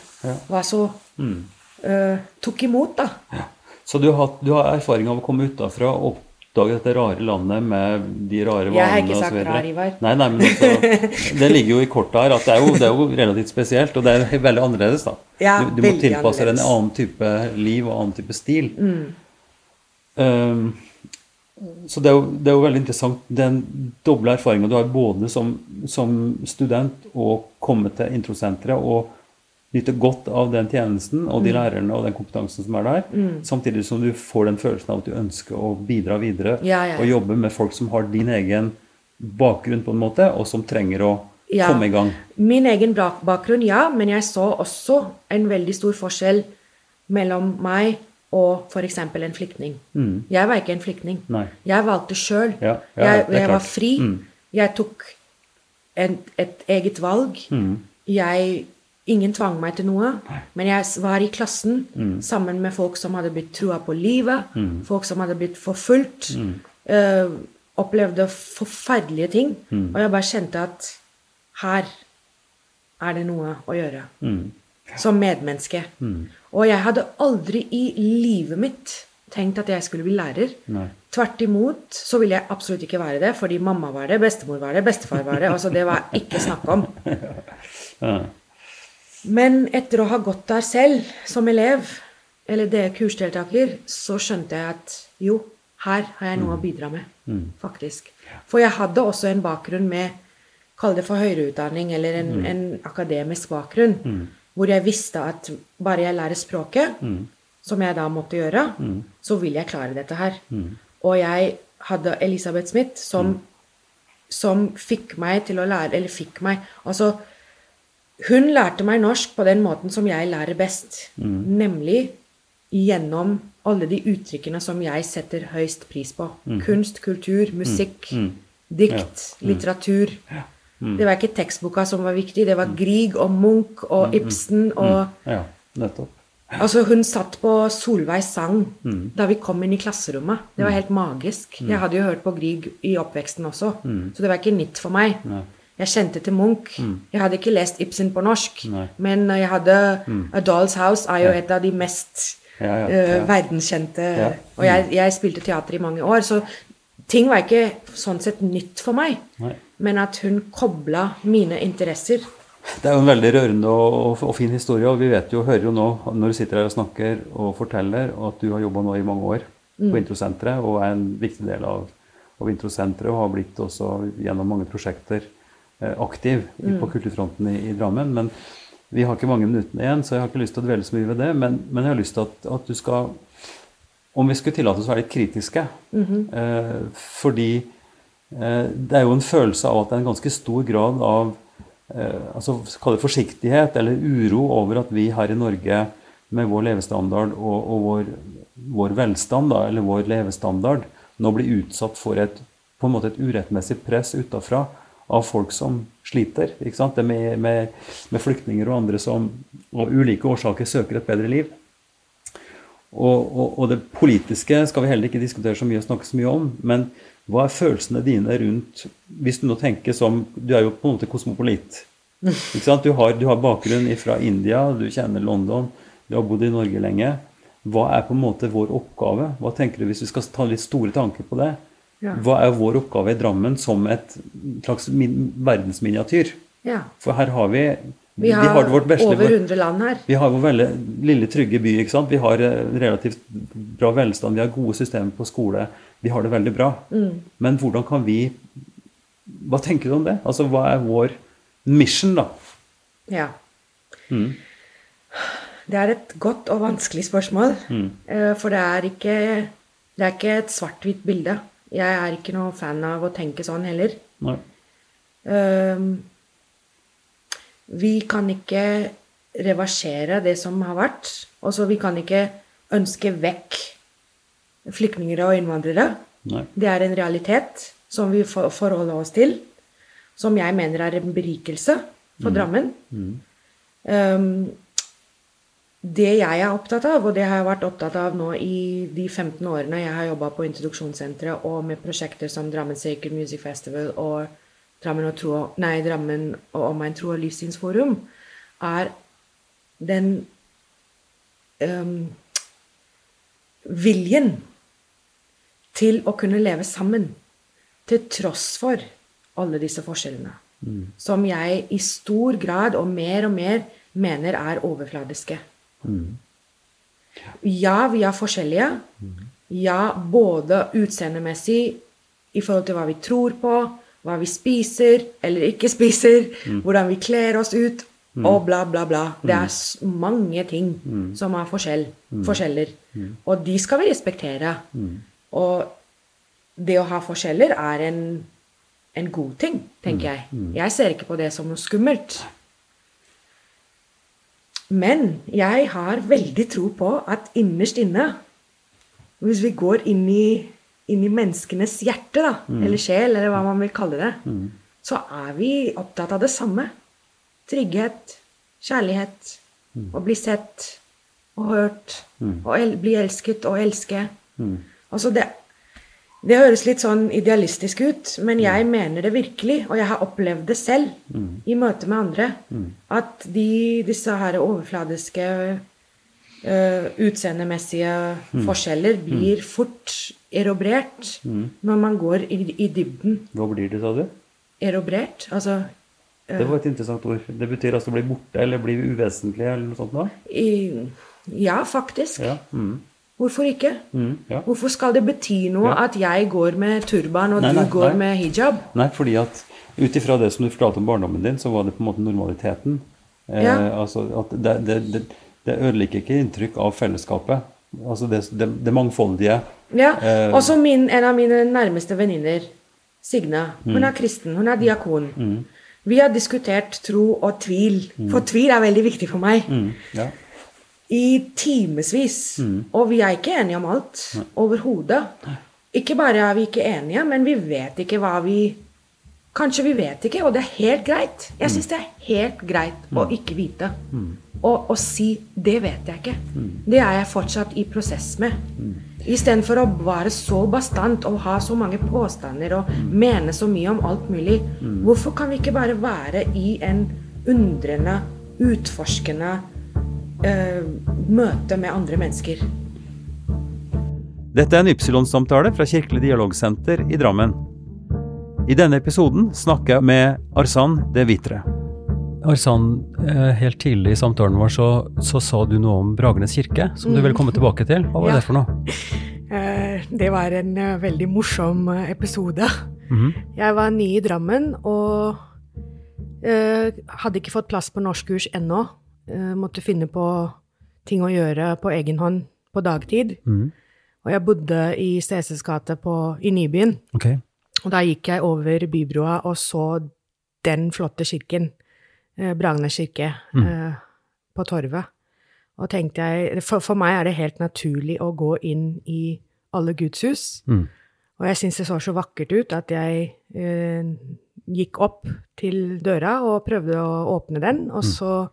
var så uh, Tok imot, da. Så du har, du har erfaring av å komme utafra og oppdage dette rare landet med de rare vanene Jeg har ikke sagt rar, Ivar. Nei, nei, men altså, det ligger jo i kortet her at det er jo, det er jo relativt spesielt, og det er veldig annerledes, da. Ja, du, du må tilpasse deg en annen type liv og annen type stil. Um, så det er, jo, det er jo veldig interessant den doble erfaringa du har både som, som student og komme til introsenteret og nyte godt av den tjenesten og Mm. de lærerne og den kompetansen som er der, samtidig som du får den følelsen av at du ønsker å bidra videre Ja, ja, og jobbe med folk som har din egen bakgrunn på en måte, og som trenger å Ja. komme i gang. Min egen bakgrunn, ja, men jeg så også en veldig stor forskjell mellom meg og f.eks. en flyktning. Jeg var ikke en flyktning. Jeg valgte sjøl. Jeg jeg var fri. Mm. Jeg tok en, et eget valg. Mm. Jeg Ingen tvang meg til noe, men jeg var i klassen Mm. sammen med folk som hadde blitt trua på livet, folk som hadde blitt forfulgt. Mm. eh, opplevde forferdelige ting. Og jeg bare kjente at her er det noe å gjøre. Som medmenneske. Og jeg hadde aldri i livet mitt tenkt at jeg skulle bli lærer. Nei. Tvert imot så ville jeg absolutt ikke være det, fordi mamma var det, bestemor var det, bestefar var det. Altså, det var ikke snakk om. Ja. Men etter å ha gått der selv som elev, eller det kursdeltaker, så skjønte jeg at jo, her har jeg noe å bidra med, faktisk. For jeg hadde også en bakgrunn med, kall det for høyere utdanning, eller en, en akademisk bakgrunn, hvor jeg visste at bare jeg lærer språket, som jeg da måtte gjøre, så vil jeg klare dette her. Og jeg hadde Elisabeth Smith som, som fikk meg til å lære, eller fikk meg, altså hun lærte meg norsk på den måten som jeg lærer best. Nemlig gjennom alle de uttrykkene som jeg setter høyst pris på. Kunst, kultur, musikk, dikt, litteratur. Det var ikke tekstboka som var viktig, det var Grieg og Munch og Ibsen og ja, nettopp. Altså, hun satt på Solveigs sang da vi kom inn i klasserommet. Det var helt magisk. Jeg hadde jo hørt på Grieg i oppveksten også, så det var ikke nytt for meg. Jeg kjente til Munch. Jeg hadde ikke lest Ibsen på norsk, Nei. men jeg hadde A Doll's House er jo et av de mest Ja, ja, eh, ja. verdenskjente. Og jeg, jeg spilte teater i mange år, så ting var ikke sånn sett nytt for meg. Nei. Men at hun kobla mine interesser. Det er jo en veldig rørende og, og, og fin historie, og vi vet jo, hører jo nå når du sitter her og snakker og forteller, at du har jobba nå i mange år på Introsenteret og er en viktig del av, av Introsenteret og har blitt også gjennom mange prosjekter eh, aktiv i- på kulturfronten i, i Drammen. Men vi har ikke mange minuttene igjen, så jeg har ikke lyst til å dvele så mye ved det. Men, men jeg har lyst til at, at du skal Om vi skulle tillate oss å være litt kritiske. eh, fordi eh, det er jo en følelse av at det er en ganske stor grad av eh, altså kall det forsiktighet eller uro over at vi her i Norge med vår levestandard og, og vår, vår velstand, da, eller vår levestandard, nå blir utsatt for et, på en måte et urettmessig press utafra av folk som sliter. ikke sant? Med, med, med flyktninger og andre som av ulike årsaker søker et bedre liv. Og, og, og det politiske skal vi heller ikke diskutere så mye og snakke så mye om. Men hva er følelsene dine rundt Hvis du nå tenker som Du er jo på en måte kosmopolit. Ikke sant? Du, har, du har bakgrunn fra India, du kjenner London, du har bodd i Norge lenge. Hva er på en måte vår oppgave? Hva tenker du hvis vi skal ta litt store tanker på det? Ja. Hva er vår oppgave i Drammen som et slags min, verdensminiatyr? Ja. For her har vi Vi har, har vårt beste, over 100 land her. vi har vår veldig lille, trygge by. ikke sant? Vi har eh, relativt bra velstand, vi har gode systemer på skole. Vi har det veldig bra. Men hvordan kan vi Hva tenker du om det? Altså, Hva er vår mission, da? Ja. Mm. Det er et godt og vanskelig spørsmål. Mm. For det er ikke, det er ikke et svart-hvitt bilde. Jeg er ikke noe fan av å tenke sånn heller. Nei. Ehm, vi kan ikke reversere det som har vært. Altså, vi kan ikke ønske vekk flyktninger og innvandrere. Nei. Det er en realitet som vi for- forholder oss til, som jeg mener er en berikelse for Drammen. Um, det jeg er opptatt av, og det har jeg vært opptatt av nå i de 15 årene jeg har jobba på introduksjonssenteret og med prosjekter som Drammen Sacred Music Festival og Drammen og, tro, nei, Drammen og Omegn tro- og livssynsforum, er den um, viljen til å kunne leve sammen til tross for alle disse forskjellene. Som jeg i stor grad og mer og mer mener er overfladiske. Ja, vi er forskjellige. Ja, både utseendemessig i forhold til hva vi tror på, hva vi spiser eller ikke spiser, hvordan vi kler oss ut, og bla, bla, bla. Det er mange ting som er forskjell, forskjeller. Og de skal vi respektere. Og det å ha forskjeller er en, en god ting, tenker jeg. Jeg ser ikke på det som noe skummelt. Men jeg har veldig tro på at innerst inne, hvis vi går inn i, inn i menneskenes hjerte, da, eller sjel, eller hva man vil kalle det, så er vi opptatt av det samme. Trygghet, kjærlighet, å bli sett og hørt, og el bli elsket og elske. Altså det Det høres litt sånn idealistisk ut, men jeg mener det virkelig, og jeg har opplevd det selv i møte med andre, at de, disse her overfladiske uh, utseendemessige forskjeller blir fort erobrert når man går i, i dybden. Hva blir det, sa du? Erobrert? Altså Det var et interessant ord. Det betyr altså bli borte eller bli uvesentlig eller noe sånt? da? i, Ja, faktisk. Ja. Mm. Hvorfor ikke? Mm. ja. Hvorfor skal det bety noe Ja. at jeg går med turban og Nei, du nei, går nei. med hijab? Nei, fordi at ut ifra det som du fortalte om barndommen din, så var det på en måte normaliteten. Eh, altså at det, det, det, det ødelegger ikke inntrykk av fellesskapet. Altså det, det, mangfoldige. Ja. Eh, Også min, en av mine nærmeste venninner, Signe, hun Mm. er kristen, hun er diakon. Vi har diskutert tro og tvil, for tvil er veldig viktig for meg, Mm, ja. I timevis. Og vi er ikke enige om alt. Overhodet. Ikke bare er vi ikke enige, men vi vet ikke hva vi Kanskje vi vet ikke, og det er helt greit. Jeg syns det er helt greit å ikke vite. Og å si 'det vet jeg ikke'. Det er jeg fortsatt i prosess med. Istedenfor å være så bastant og ha så mange påstander og mene så mye om alt mulig. Hvorfor kan vi ikke bare være i en undrende, utforskende eh, møte med andre mennesker? Dette er en Ypsilon-samtale fra Kirkelig dialogsenter i Drammen. I denne episoden snakker jeg med Arsan de Vitre. Arsan, eh, helt tidlig i samtalen vår så, så sa du noe om Bragernes kirke, som du vil komme tilbake til. Hva var Ja. det for noe? Eh, Det var en eh, veldig morsom episode. Mhm. Jeg var ny i Drammen og eh, hadde ikke fått plass på norskkurs ennå. Eh, måtte finne på ting å gjøre på egen hånd på dagtid. Mm. Og jeg bodde i Steses gate i Nybyen. Okay. Og da gikk jeg over bybroa og så den flotte kirken, eh, Bragernes kirke, eh, på Torvet. Og tenkte jeg for, for meg er det helt naturlig å gå inn i alle gudshus. Mm. Og jeg syns det så så vakkert ut at jeg eh, gikk opp til døra og prøvde å åpne den, og så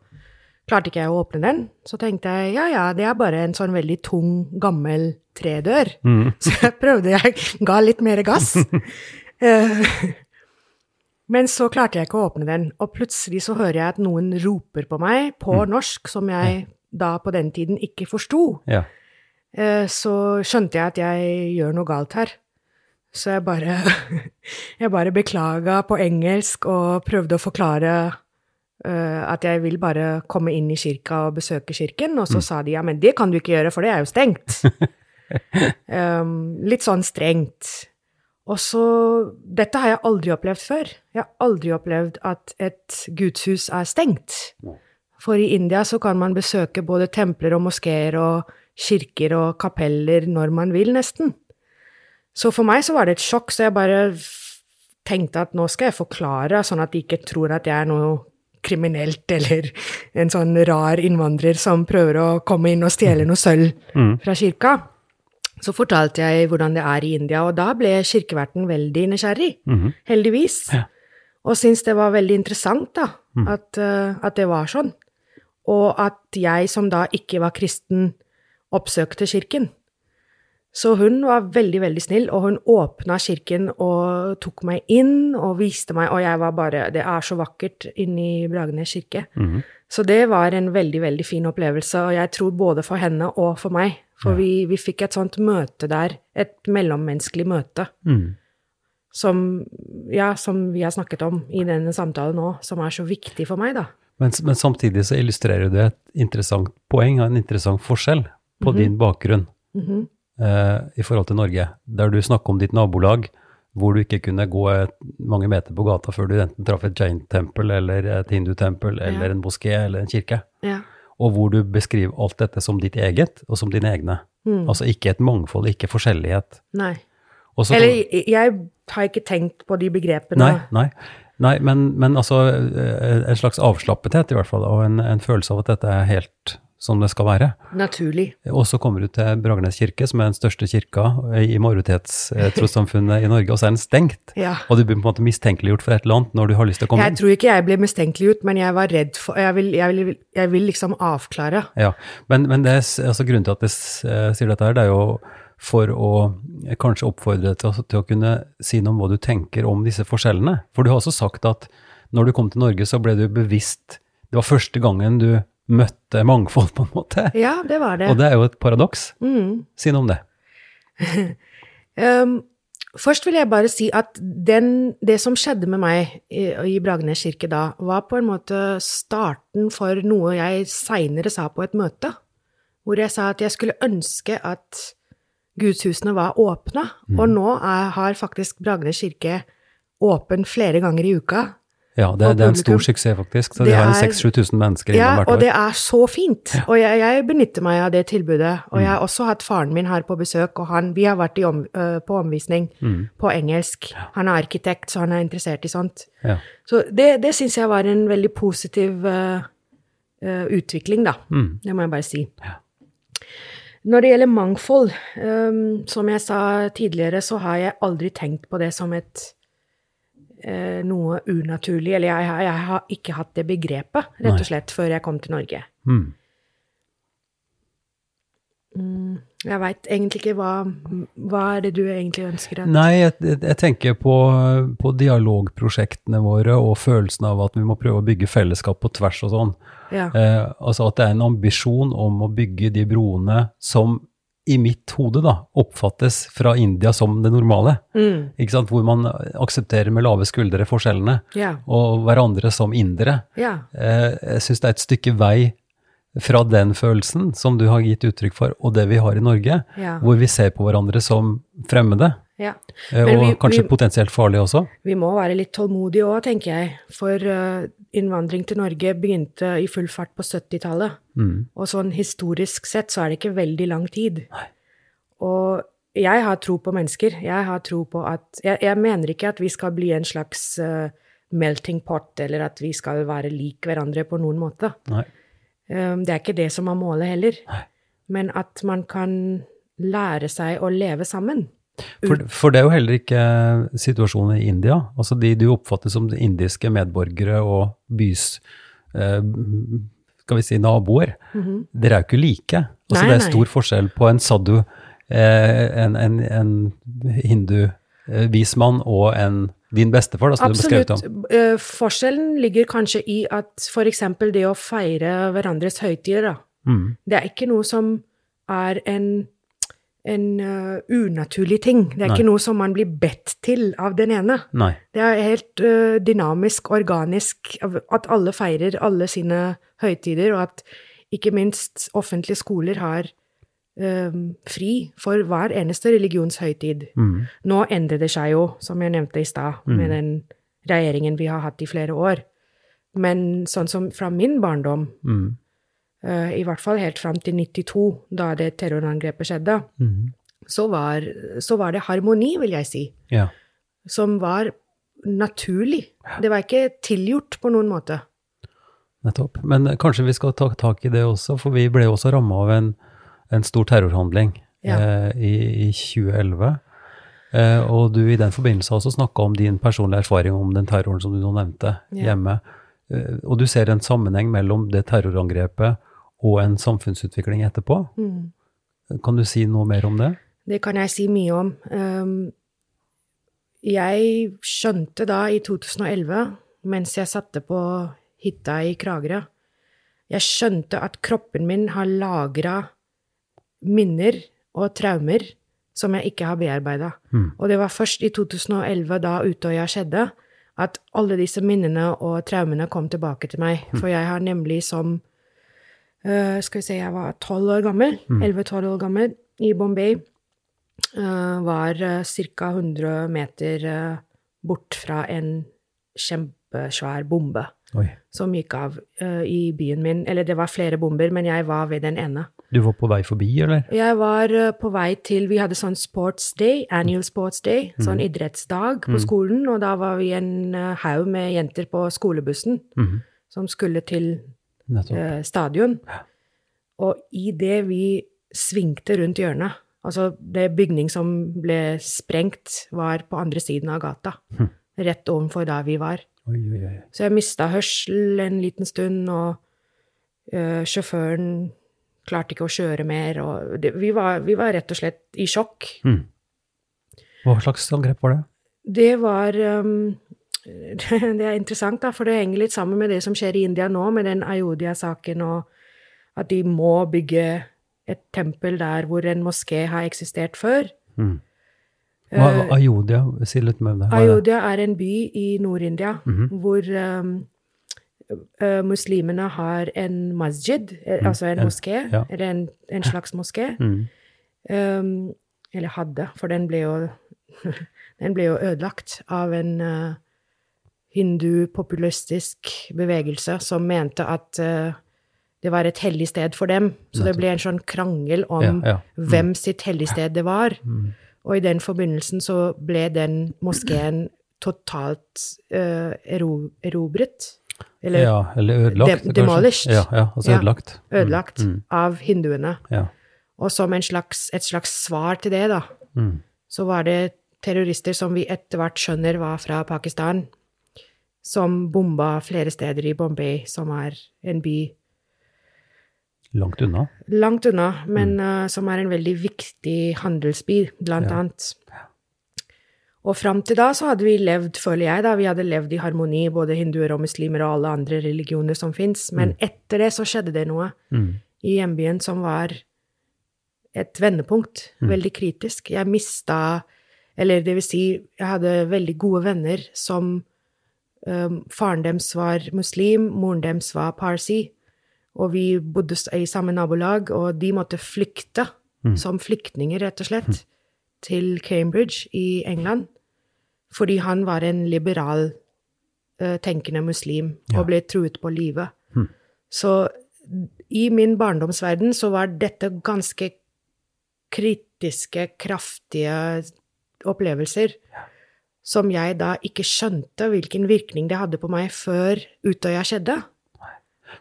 klarte ikke jeg å åpne den. Så tenkte jeg ja ja, det er bare en sånn veldig tung, gammel tredør. Mm. Så jeg prøvde, jeg ga litt mer gass. Eh, Men så klarte jeg ikke å åpne den, og plutselig så hører jeg at noen roper på meg på norsk, som jeg da på den tiden ikke forsto. Ja. Eh, Så skjønte jeg at jeg gjør noe galt her. Så jeg bare, jeg bare beklaga på engelsk og prøvde å forklare at jeg vil bare komme inn i kirka og besøke kirken, og så sa de ja, men det kan du ikke gjøre, for det er jo stengt. um, litt sånn strengt. Og så Dette har jeg aldri opplevd før. Jeg har aldri opplevd at et gudshus er stengt. For i India så kan man besøke både templer og moskeer og kirker og kapeller når man vil, nesten. Så for meg så var det et sjokk, så jeg bare tenkte at nå skal jeg forklare, sånn at de ikke tror at jeg er noe kriminelt eller en sånn rar innvandrer som prøver å komme inn og stjele noe sølv fra kirka. Så fortalte jeg hvordan det er i India, og da ble kirkeverten veldig nysgjerrig, heldigvis. Og syntes det var veldig interessant, da, at, eh, at det var sånn. Og at jeg som da ikke var kristen, oppsøkte kirken. Så hun var veldig, veldig snill, og hun åpna kirken og tok meg inn og viste meg, og jeg var bare Det er så vakkert inni Bragernes kirke. Så det var en veldig, veldig fin opplevelse, og jeg tror både for henne og for meg. For vi, vi fikk et sånt møte der, et mellommenneskelig møte, Mm. som, ja, som vi har snakket om i denne samtalen nå, som er så viktig for meg, da. Men, men samtidig så illustrerer det et interessant poeng, en interessant forskjell på din bakgrunn Mhm. eh, i forhold til Norge, der du snakker om ditt nabolag, hvor du ikke kunne gå mange meter på gata før du enten traff et jain-tempel eller et hindutempel eller Ja. en moské eller en kirke, Ja. og hvor du beskriver alt dette som ditt eget og som dine egne. Mm. Altså ikke et mangfold, ikke forskjellighet. Nei. Også, Eller jeg, jeg har ikke tenkt på de begrepene. Nei, nei. nei men, men altså eh, en slags avslappethet i hvert fall, og en, en følelse av at dette er helt som det skal være. Naturlig. Og så kommer du til Bragernes kirke, som er den største kirka i majoritetstrossamfunnet i Norge, og så er den stengt. Ja. Og du blir på en måte mistenkeliggjort for et eller annet når du har lyst til å komme Jeg tror ikke jeg ble mistenkeliggjort, men jeg var redd for Jeg vil, jeg vil, jeg vil liksom avklare. Ja, men, men det altså grunnen til at jeg eh, sier dette her, det er jo for å kanskje oppfordre deg til, til å kunne si noe om hva du tenker om disse forskjellene. For du har også sagt at når du kom til Norge, så ble du bevisst Det var første gangen du møtte mangfold, på en måte. Ja, det var det. Og det er jo et paradoks. Mm. Si noe om det. Um, først vil jeg bare si at den, det som skjedde med meg i, i Bragernes kirke da, var på en måte starten for noe jeg seinere sa på et møte, hvor jeg sa at jeg skulle ønske at gudshusene var åpne, og nå er, har faktisk Bragernes kirke åpen flere ganger i uka. Ja, det, det er en stor suksess, faktisk. Så Det de har en er- 6000-7000 mennesker Ja, hvert og det er så fint. Og jeg, jeg benytter meg av det tilbudet. Og jeg har også hatt faren min her på besøk, og han, vi har vært om, uh, på omvisning Mm. på engelsk. Han er arkitekt, så han er interessert i sånt. Ja. Så det, det syns jeg var en veldig positiv uh, uh, utvikling, da. Mm. Det må jeg bare si. Når det gjelder mangfold, um, som jeg sa tidligere, så har jeg aldri tenkt på det som et eh, noe unaturlig. Eller jeg, har- jeg har ikke hatt det begrepet, rett og slett, før jeg kom til Norge. Mm. Mm, jeg veit egentlig ikke hva Hva er det du egentlig ønsker at Nei, jeg, jeg jeg tenker på, på dialogprosjektene våre og følelsen av at vi må prøve å bygge fellesskap på tvers og sånn. Ja. Eh, altså at det er en ambisjon om å bygge de broene som i mitt hode da, oppfattes fra India som det normale. Mm, Ikke sant? Hvor man aksepterer med lave skuldre forskjellene, yeah. og hverandre som indere. Yeah. Eh, jeg syns det er et stykke vei fra den følelsen som du har gitt uttrykk for, og det vi har i Norge, yeah. hvor vi ser på hverandre som fremmede, ja. eh, Men og vi- kanskje vi- potensielt farlige også. Vi må være litt tålmodige òg, tenker jeg. For eh, innvandring til Norge begynte i full fart på 70-tallet. Mm. Og sånn historisk sett så er det ikke veldig lang tid. Og jeg har tro på mennesker. Jeg har tro på at Jeg, jeg mener ikke at vi skal bli en slags uh, melting pot, eller at vi skal være lik hverandre på noen måte. Nei. Um, det er ikke det som er målet heller. Men at man kan lære seg å leve sammen. For, for det er jo heller ikke situasjonen i India. Altså de du oppfatter som de indiske medborgere og bys eh, skal vi si naboer. Dere er jo ikke like. Altså Nei, det er nei. stor forskjell på en sadhu, eh, en, en, en hindu-vismann og en din bestefar, da, som du beskrev Absolutt. om. Eh, forskjellen ligger kanskje i at f.eks. det å feire hverandres høytider, da. Mm. Det er ikke noe som er en, en uh, unaturlig ting. Det er Nei. ikke noe som man blir bedt til av den ene. Nei. Det er helt uh, dynamisk, organisk, at alle feirer alle sine høytider, og at ikke minst offentlige skoler har eh, fri for hver eneste religionshøytid. Mm. Nå endrer det seg jo, som jeg nevnte i stad, med den regjeringen vi har hatt i flere år. Men sånn som fra min barndom, Mm. Eh, i hvert fall helt fram til 92, da det terrorangrepet skjedde, Mm. så var, så var det harmoni, vil jeg si, Ja. som var naturlig. Det var ikke tilgjort på noen måte. Nettopp. Men eh, kanskje vi skal ta tak i det også, for vi ble også ramma av en, en stor terrorhandling Ja. eh, i, i 2011. Eh, og du i den forbindelse også snakka om din personlige erfaring om den terroren som du nå nevnte Ja. hjemme. Eh, og du ser en sammenheng mellom det terrorangrepet og en samfunnsutvikling etterpå. Mm. Kan du si noe mer om det? Det kan jeg si mye om. Um, jeg skjønte da i 2011, mens jeg satte på hytta i Kragerø, jeg skjønte at kroppen min har lagra minner og traumer som jeg ikke har bearbeida. Mm. Og det var først i 2011, da Utøya skjedde, at alle disse minnene og traumene kom tilbake til meg. For jeg har nemlig som eh, Skal vi se, jeg var tolv år gammel, 11-12 år gammel, i Bombay. Uh, var uh, ca. 100 meter eh, bort fra en kjempesvær bombe Oi. som gikk av eh, i byen min. Eller det var flere bomber, men jeg var ved den ene. Du var på vei forbi, eller? Jeg var eh, på vei til Vi hadde sånn sports day, annual sports day, sånn idrettsdag på skolen, og da var vi en eh, haug med jenter på skolebussen mm. som skulle til. Eh, stadion. Og i det vi svingte rundt hjørnet Altså, det bygning som ble sprengt, var på andre siden av gata. Rett ovenfor der vi var. Oi, oi, oi. Så jeg mista hørsel en liten stund, og eh, sjåføren klarte ikke å kjøre mer. Og det, vi, var, vi var rett og slett i sjokk. Mm. Hva slags angrep var det? Det var um, Det er interessant, da, for det henger litt sammen med det som skjer i India nå, med den Ayodhya-saken, og at de må bygge et tempel der hvor en moské har eksistert før. Mm. Hva, Eh, Ayodhya, si litt mer om det. Hva? Ayodhya er en by i Nord-India Mhm. hvor um, uh, muslimene har en masjid, mm. altså en moské, ja. eller en, en slags moské. Mm. Um, eller hadde, for den ble jo, den ble jo ødelagt av en uh, hindu-populistisk bevegelse som mente at uh, det var et hellig sted for dem. Så det ble en sånn krangel om Ja, ja. Mm. hvem sitt helligsted det var. Og i den forbindelsen så ble den moskeen totalt uh, ero erobret. Eller ja, eller ødelagt. de demolished. Ja, ja, altså ødelagt. ødelagt Mm. av hinduene. Ja. Og som en slags, et slags svar til det, da, Mm. så var det terrorister som vi etter hvert skjønner var fra Pakistan, som bomba flere steder i Bombay, som er en by Langt unna. langt unna, men eh, som er en veldig viktig handelsby, blant Ja. annet. Og fram til da så hadde vi levd, føler jeg, da, vi hadde levd i harmoni, både hinduer og muslimer og alle andre religioner som fins, men etter det så skjedde det noe Mm. i hjembyen som var et vendepunkt, veldig kritisk. Jeg mista Eller det vil si, jeg hadde veldig gode venner som Faren deres var muslim, moren deres var parsi, og vi bodde i samme nabolag, og de måtte flykte som flyktninger, rett og slett, til Cambridge i England, fordi han var en liberal uh, tenkende muslim og ble truet på livet. Så i min barndomsverden så var dette ganske kritiske, kraftige opplevelser som jeg da ikke skjønte hvilken virkning det hadde på meg før Utøya skjedde.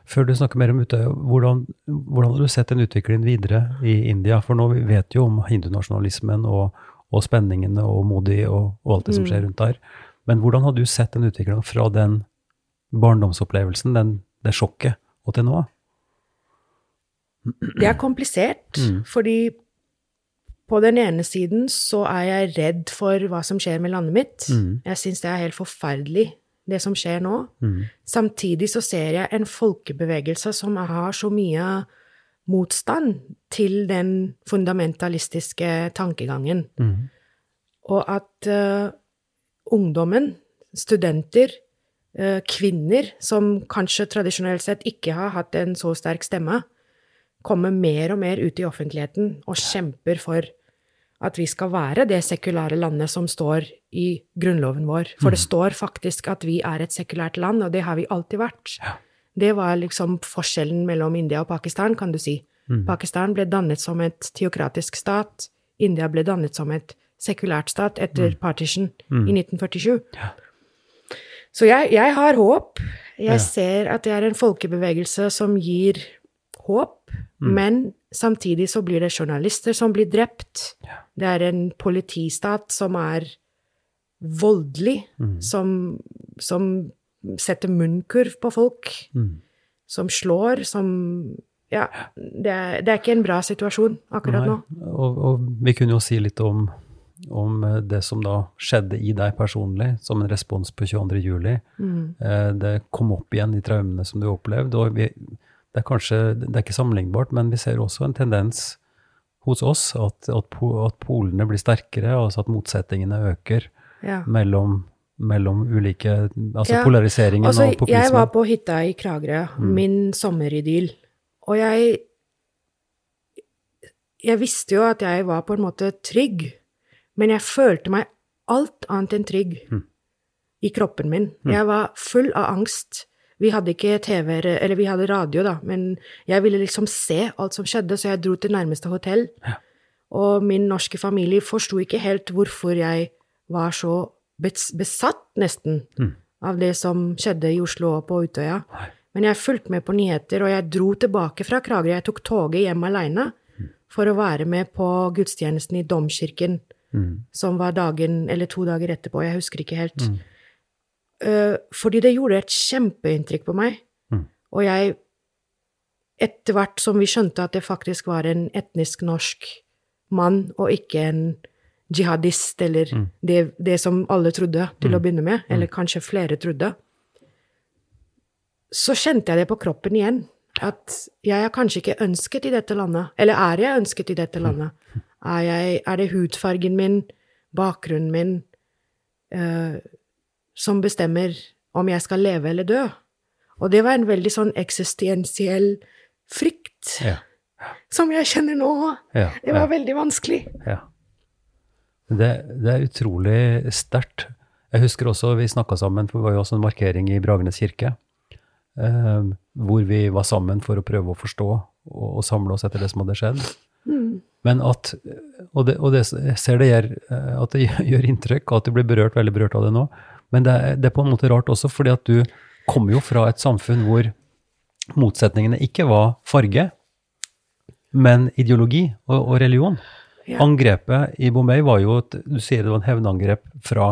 Før du snakker mer om Utøya, hvordan, hvordan har du sett den utviklingen videre i India? For nå vet vi jo om hindunasjonalismen og, og spenningene og Modi og, og alt det som skjer rundt der. Men hvordan har du sett den utviklingen fra den barndomsopplevelsen, den, det sjokket, og til nå? Det er komplisert, fordi på den ene siden så er jeg redd for hva som skjer med landet mitt. Jeg syns det er helt forferdelig, det som skjer nå. Samtidig så ser jeg en folkebevegelse som har så mye motstand til den fundamentalistiske tankegangen. Og at uh, ungdommen, studenter, uh, kvinner, som kanskje tradisjonelt sett ikke har hatt en så sterk stemme, kommer mer og mer ut i offentligheten og kjemper for at vi skal være det sekulære landet som står i grunnloven vår. For det står faktisk at vi er et sekulært land, og det har vi alltid vært. Det var liksom forskjellen mellom India og Pakistan, kan du si. Pakistan ble dannet som et teokratisk stat. India ble dannet som et sekulært stat etter partition i 1947. Så jeg, jeg har håp. Jeg ser at det er en folkebevegelse som gir håp, men samtidig så blir det journalister som blir drept. Det er en politistat som er voldelig, som, som setter munnkurv på folk, som slår, som Ja, det er, det er ikke en bra situasjon akkurat nå. Og, og vi kunne jo si litt om, om eh, det som da skjedde i deg personlig, som en respons på 22. juli. Eh, Det kom opp igjen, de traumene som du opplevde. og vi, det er kanskje, det er ikke sammenlignbart, men vi ser også en tendens hos oss at, at, po- at polene blir sterkere, altså at motsetningene øker Ja. mellom, mellom ulike Altså Ja, polariseringen Altså, og populismen. jeg var på hytta i Kragerø, min sommeridyll, og jeg Jeg visste jo at jeg var på en måte trygg, men jeg følte meg alt annet enn trygg i kroppen min. Jeg var full av angst. Vi hadde ikke TV, eller vi hadde radio, da, men jeg ville liksom se alt som skjedde, så jeg dro til nærmeste hotell. Og min norske familie forsto ikke helt hvorfor jeg var så besatt, nesten, av det som skjedde i Oslo og på Utøya. Men jeg fulgte med på nyheter, og jeg dro tilbake fra Kragerø. Jeg tok toget hjem aleine for å være med på gudstjenesten i Domkirken, som var dagen eller to dager etterpå, jeg husker ikke helt. Eh, fordi det gjorde et kjempeinntrykk på meg. Og jeg etter hvert som vi skjønte at det faktisk var en etnisk norsk mann, og ikke en jihadist, eller det, det som alle trodde til å begynne med, eller kanskje flere trodde, så kjente jeg det på kroppen igjen. At jeg er kanskje ikke ønsket i dette landet. Eller er jeg ønsket i dette landet? Er, jeg, er det hudfargen min, bakgrunnen min, eh, som bestemmer om jeg skal leve eller dø? Og det var en veldig sånn eksistensiell frykt Ja. som jeg kjenner nå. Ja, Det var ja. veldig vanskelig. Ja. Det, det er utrolig sterkt. Jeg husker også vi snakka sammen, for det var jo også en markering i Bragernes kirke, eh, hvor vi var sammen for å prøve å forstå og, og samle oss etter det som hadde skjedd. Men at, og det, og det, jeg ser det gjør, eh, at det gjør inntrykk, og at du blir berørt, veldig berørt av det nå, men det, det er på en måte rart også, fordi at du kommer jo fra et samfunn hvor motsetningene ikke var farge, men ideologi og, og religion. Ja. Angrepet i Bombay var jo et, du sier det var en hevnangrep fra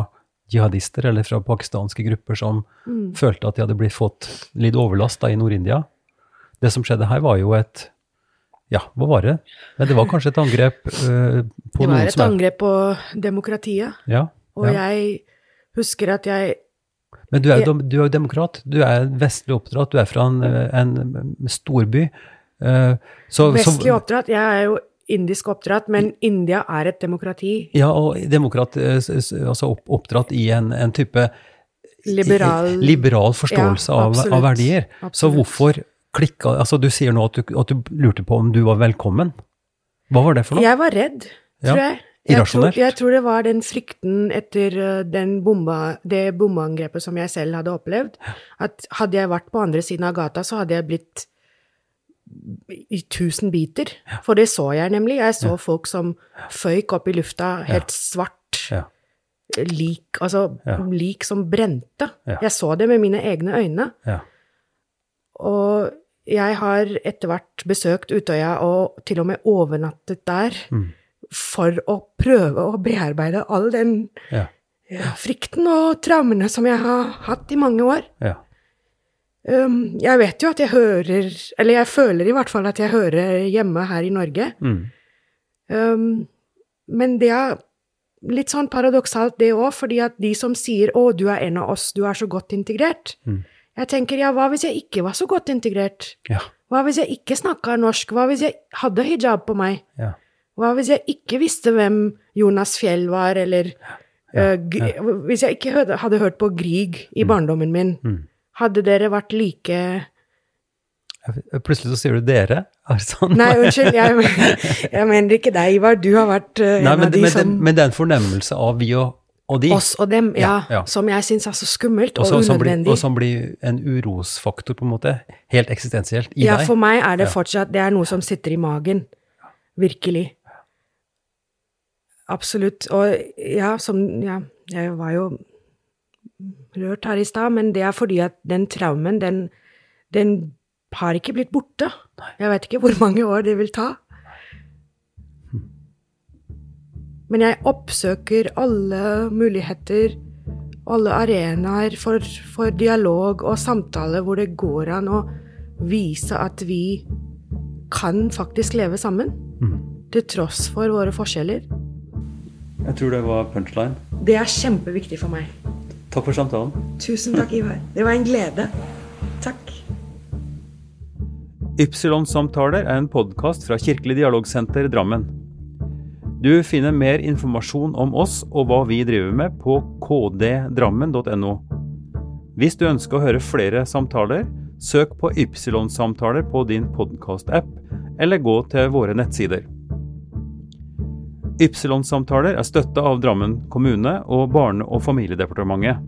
jihadister eller fra pakistanske grupper som Mm. følte at de hadde blitt fått litt overlast da i Nord-India. Det som skjedde her var jo et ja, hva var det? Men det var kanskje et angrep uh, på Det var et som angrep på demokratiet. Ja, Og ja. jeg husker at jeg Men du er, jo, du er jo demokrat. Du er vestlig oppdratt. Du er fra en, en storby. øh, så, Vestlig oppdratt. Jeg er jo indisk oppdratt, men India er et demokrati. Ja, og demokrat, s- altså oppdratt i en, en type Liberal liberal forståelse Ja, av, absolutt. av verdier. Så hvorfor klikka Altså, du sier nå at du, at du lurte på om du var velkommen. Hva var det for noe? Jeg var redd, tror ja. Jeg irrasjonelt. Jeg, jeg tror det var den frykten etter uh, den bomba, det bombeangrepet som jeg selv hadde opplevd. At hadde jeg vært på andre siden av gata, så hadde jeg blitt i tusen biter. For det så jeg nemlig. Jeg så folk som føyk opp i lufta, helt svart. Ja. Lik, altså Ja. lik som brente. Ja. Jeg så det med mine egne øyne. Ja. Og jeg har etter hvert besøkt Utøya og til og med overnattet der Mm. For å prøve å bearbeide all den Ja. ja, frykten og traumene som jeg har hatt i mange år. ja. Um, jeg vet jo at jeg hører, eller jeg føler i hvert fall at jeg hører hjemme her i Norge. Mm. Um, men det er litt sånn paradoksalt det òg, fordi at de som sier 'Å, du er en av oss, du er så godt integrert', Mm. jeg tenker ja, hva hvis jeg ikke var så godt integrert? Ja. Hva hvis jeg ikke snakka norsk? Hva hvis jeg hadde hijab på meg? Ja. Hva hvis jeg ikke visste hvem Jonas Fjell var, eller ja, ja. Uh, Hvis jeg ikke hadde, hadde hørt på Grieg i barndommen min, Mm. hadde dere vært like Plutselig så sier du dere. Er det sånn? Nei, unnskyld, jeg, jeg mener ikke deg, Ivar. Du har vært uh, Nei, en men, av de men, som men det er en fornemmelse av vi og, og de. Oss og dem, ja. Ja, ja. Som jeg syns er så skummelt og og, unødvendig. som blir, og som blir en urosfaktor, på en måte. Helt eksistensielt i ja, deg. for meg er det fortsatt Det er noe som sitter i magen. Virkelig. Absolutt. Og ja, som Ja, jeg var jo rørt her i stad, men det er fordi at den traumen, den, den har ikke blitt borte. Jeg vet ikke hvor mange år det vil ta. Men jeg oppsøker alle muligheter, alle arenaer for, for dialog og samtale hvor det går an å vise at vi kan faktisk leve sammen. Til tross for våre forskjeller. Jeg tror det var punchline. Det er kjempeviktig for meg. Takk for samtalen. Tusen takk, Ivar. Det var en glede. Takk. Ypsilon-samtaler er en podkast fra Kirkelig dialogsenter Drammen. Du finner mer informasjon om oss og hva vi driver med på kddrammen.no. Hvis du ønsker å høre flere samtaler, søk på Ypsilon-samtaler på din podkast-app, eller gå til våre nettsider. Ypsilon-samtaler er støtta av Drammen kommune og Barne- og familiedepartementet.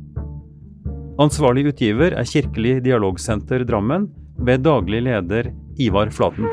Ansvarlig utgiver er Kirkelig dialogsenter Drammen, ved daglig leder Ivar Flaten.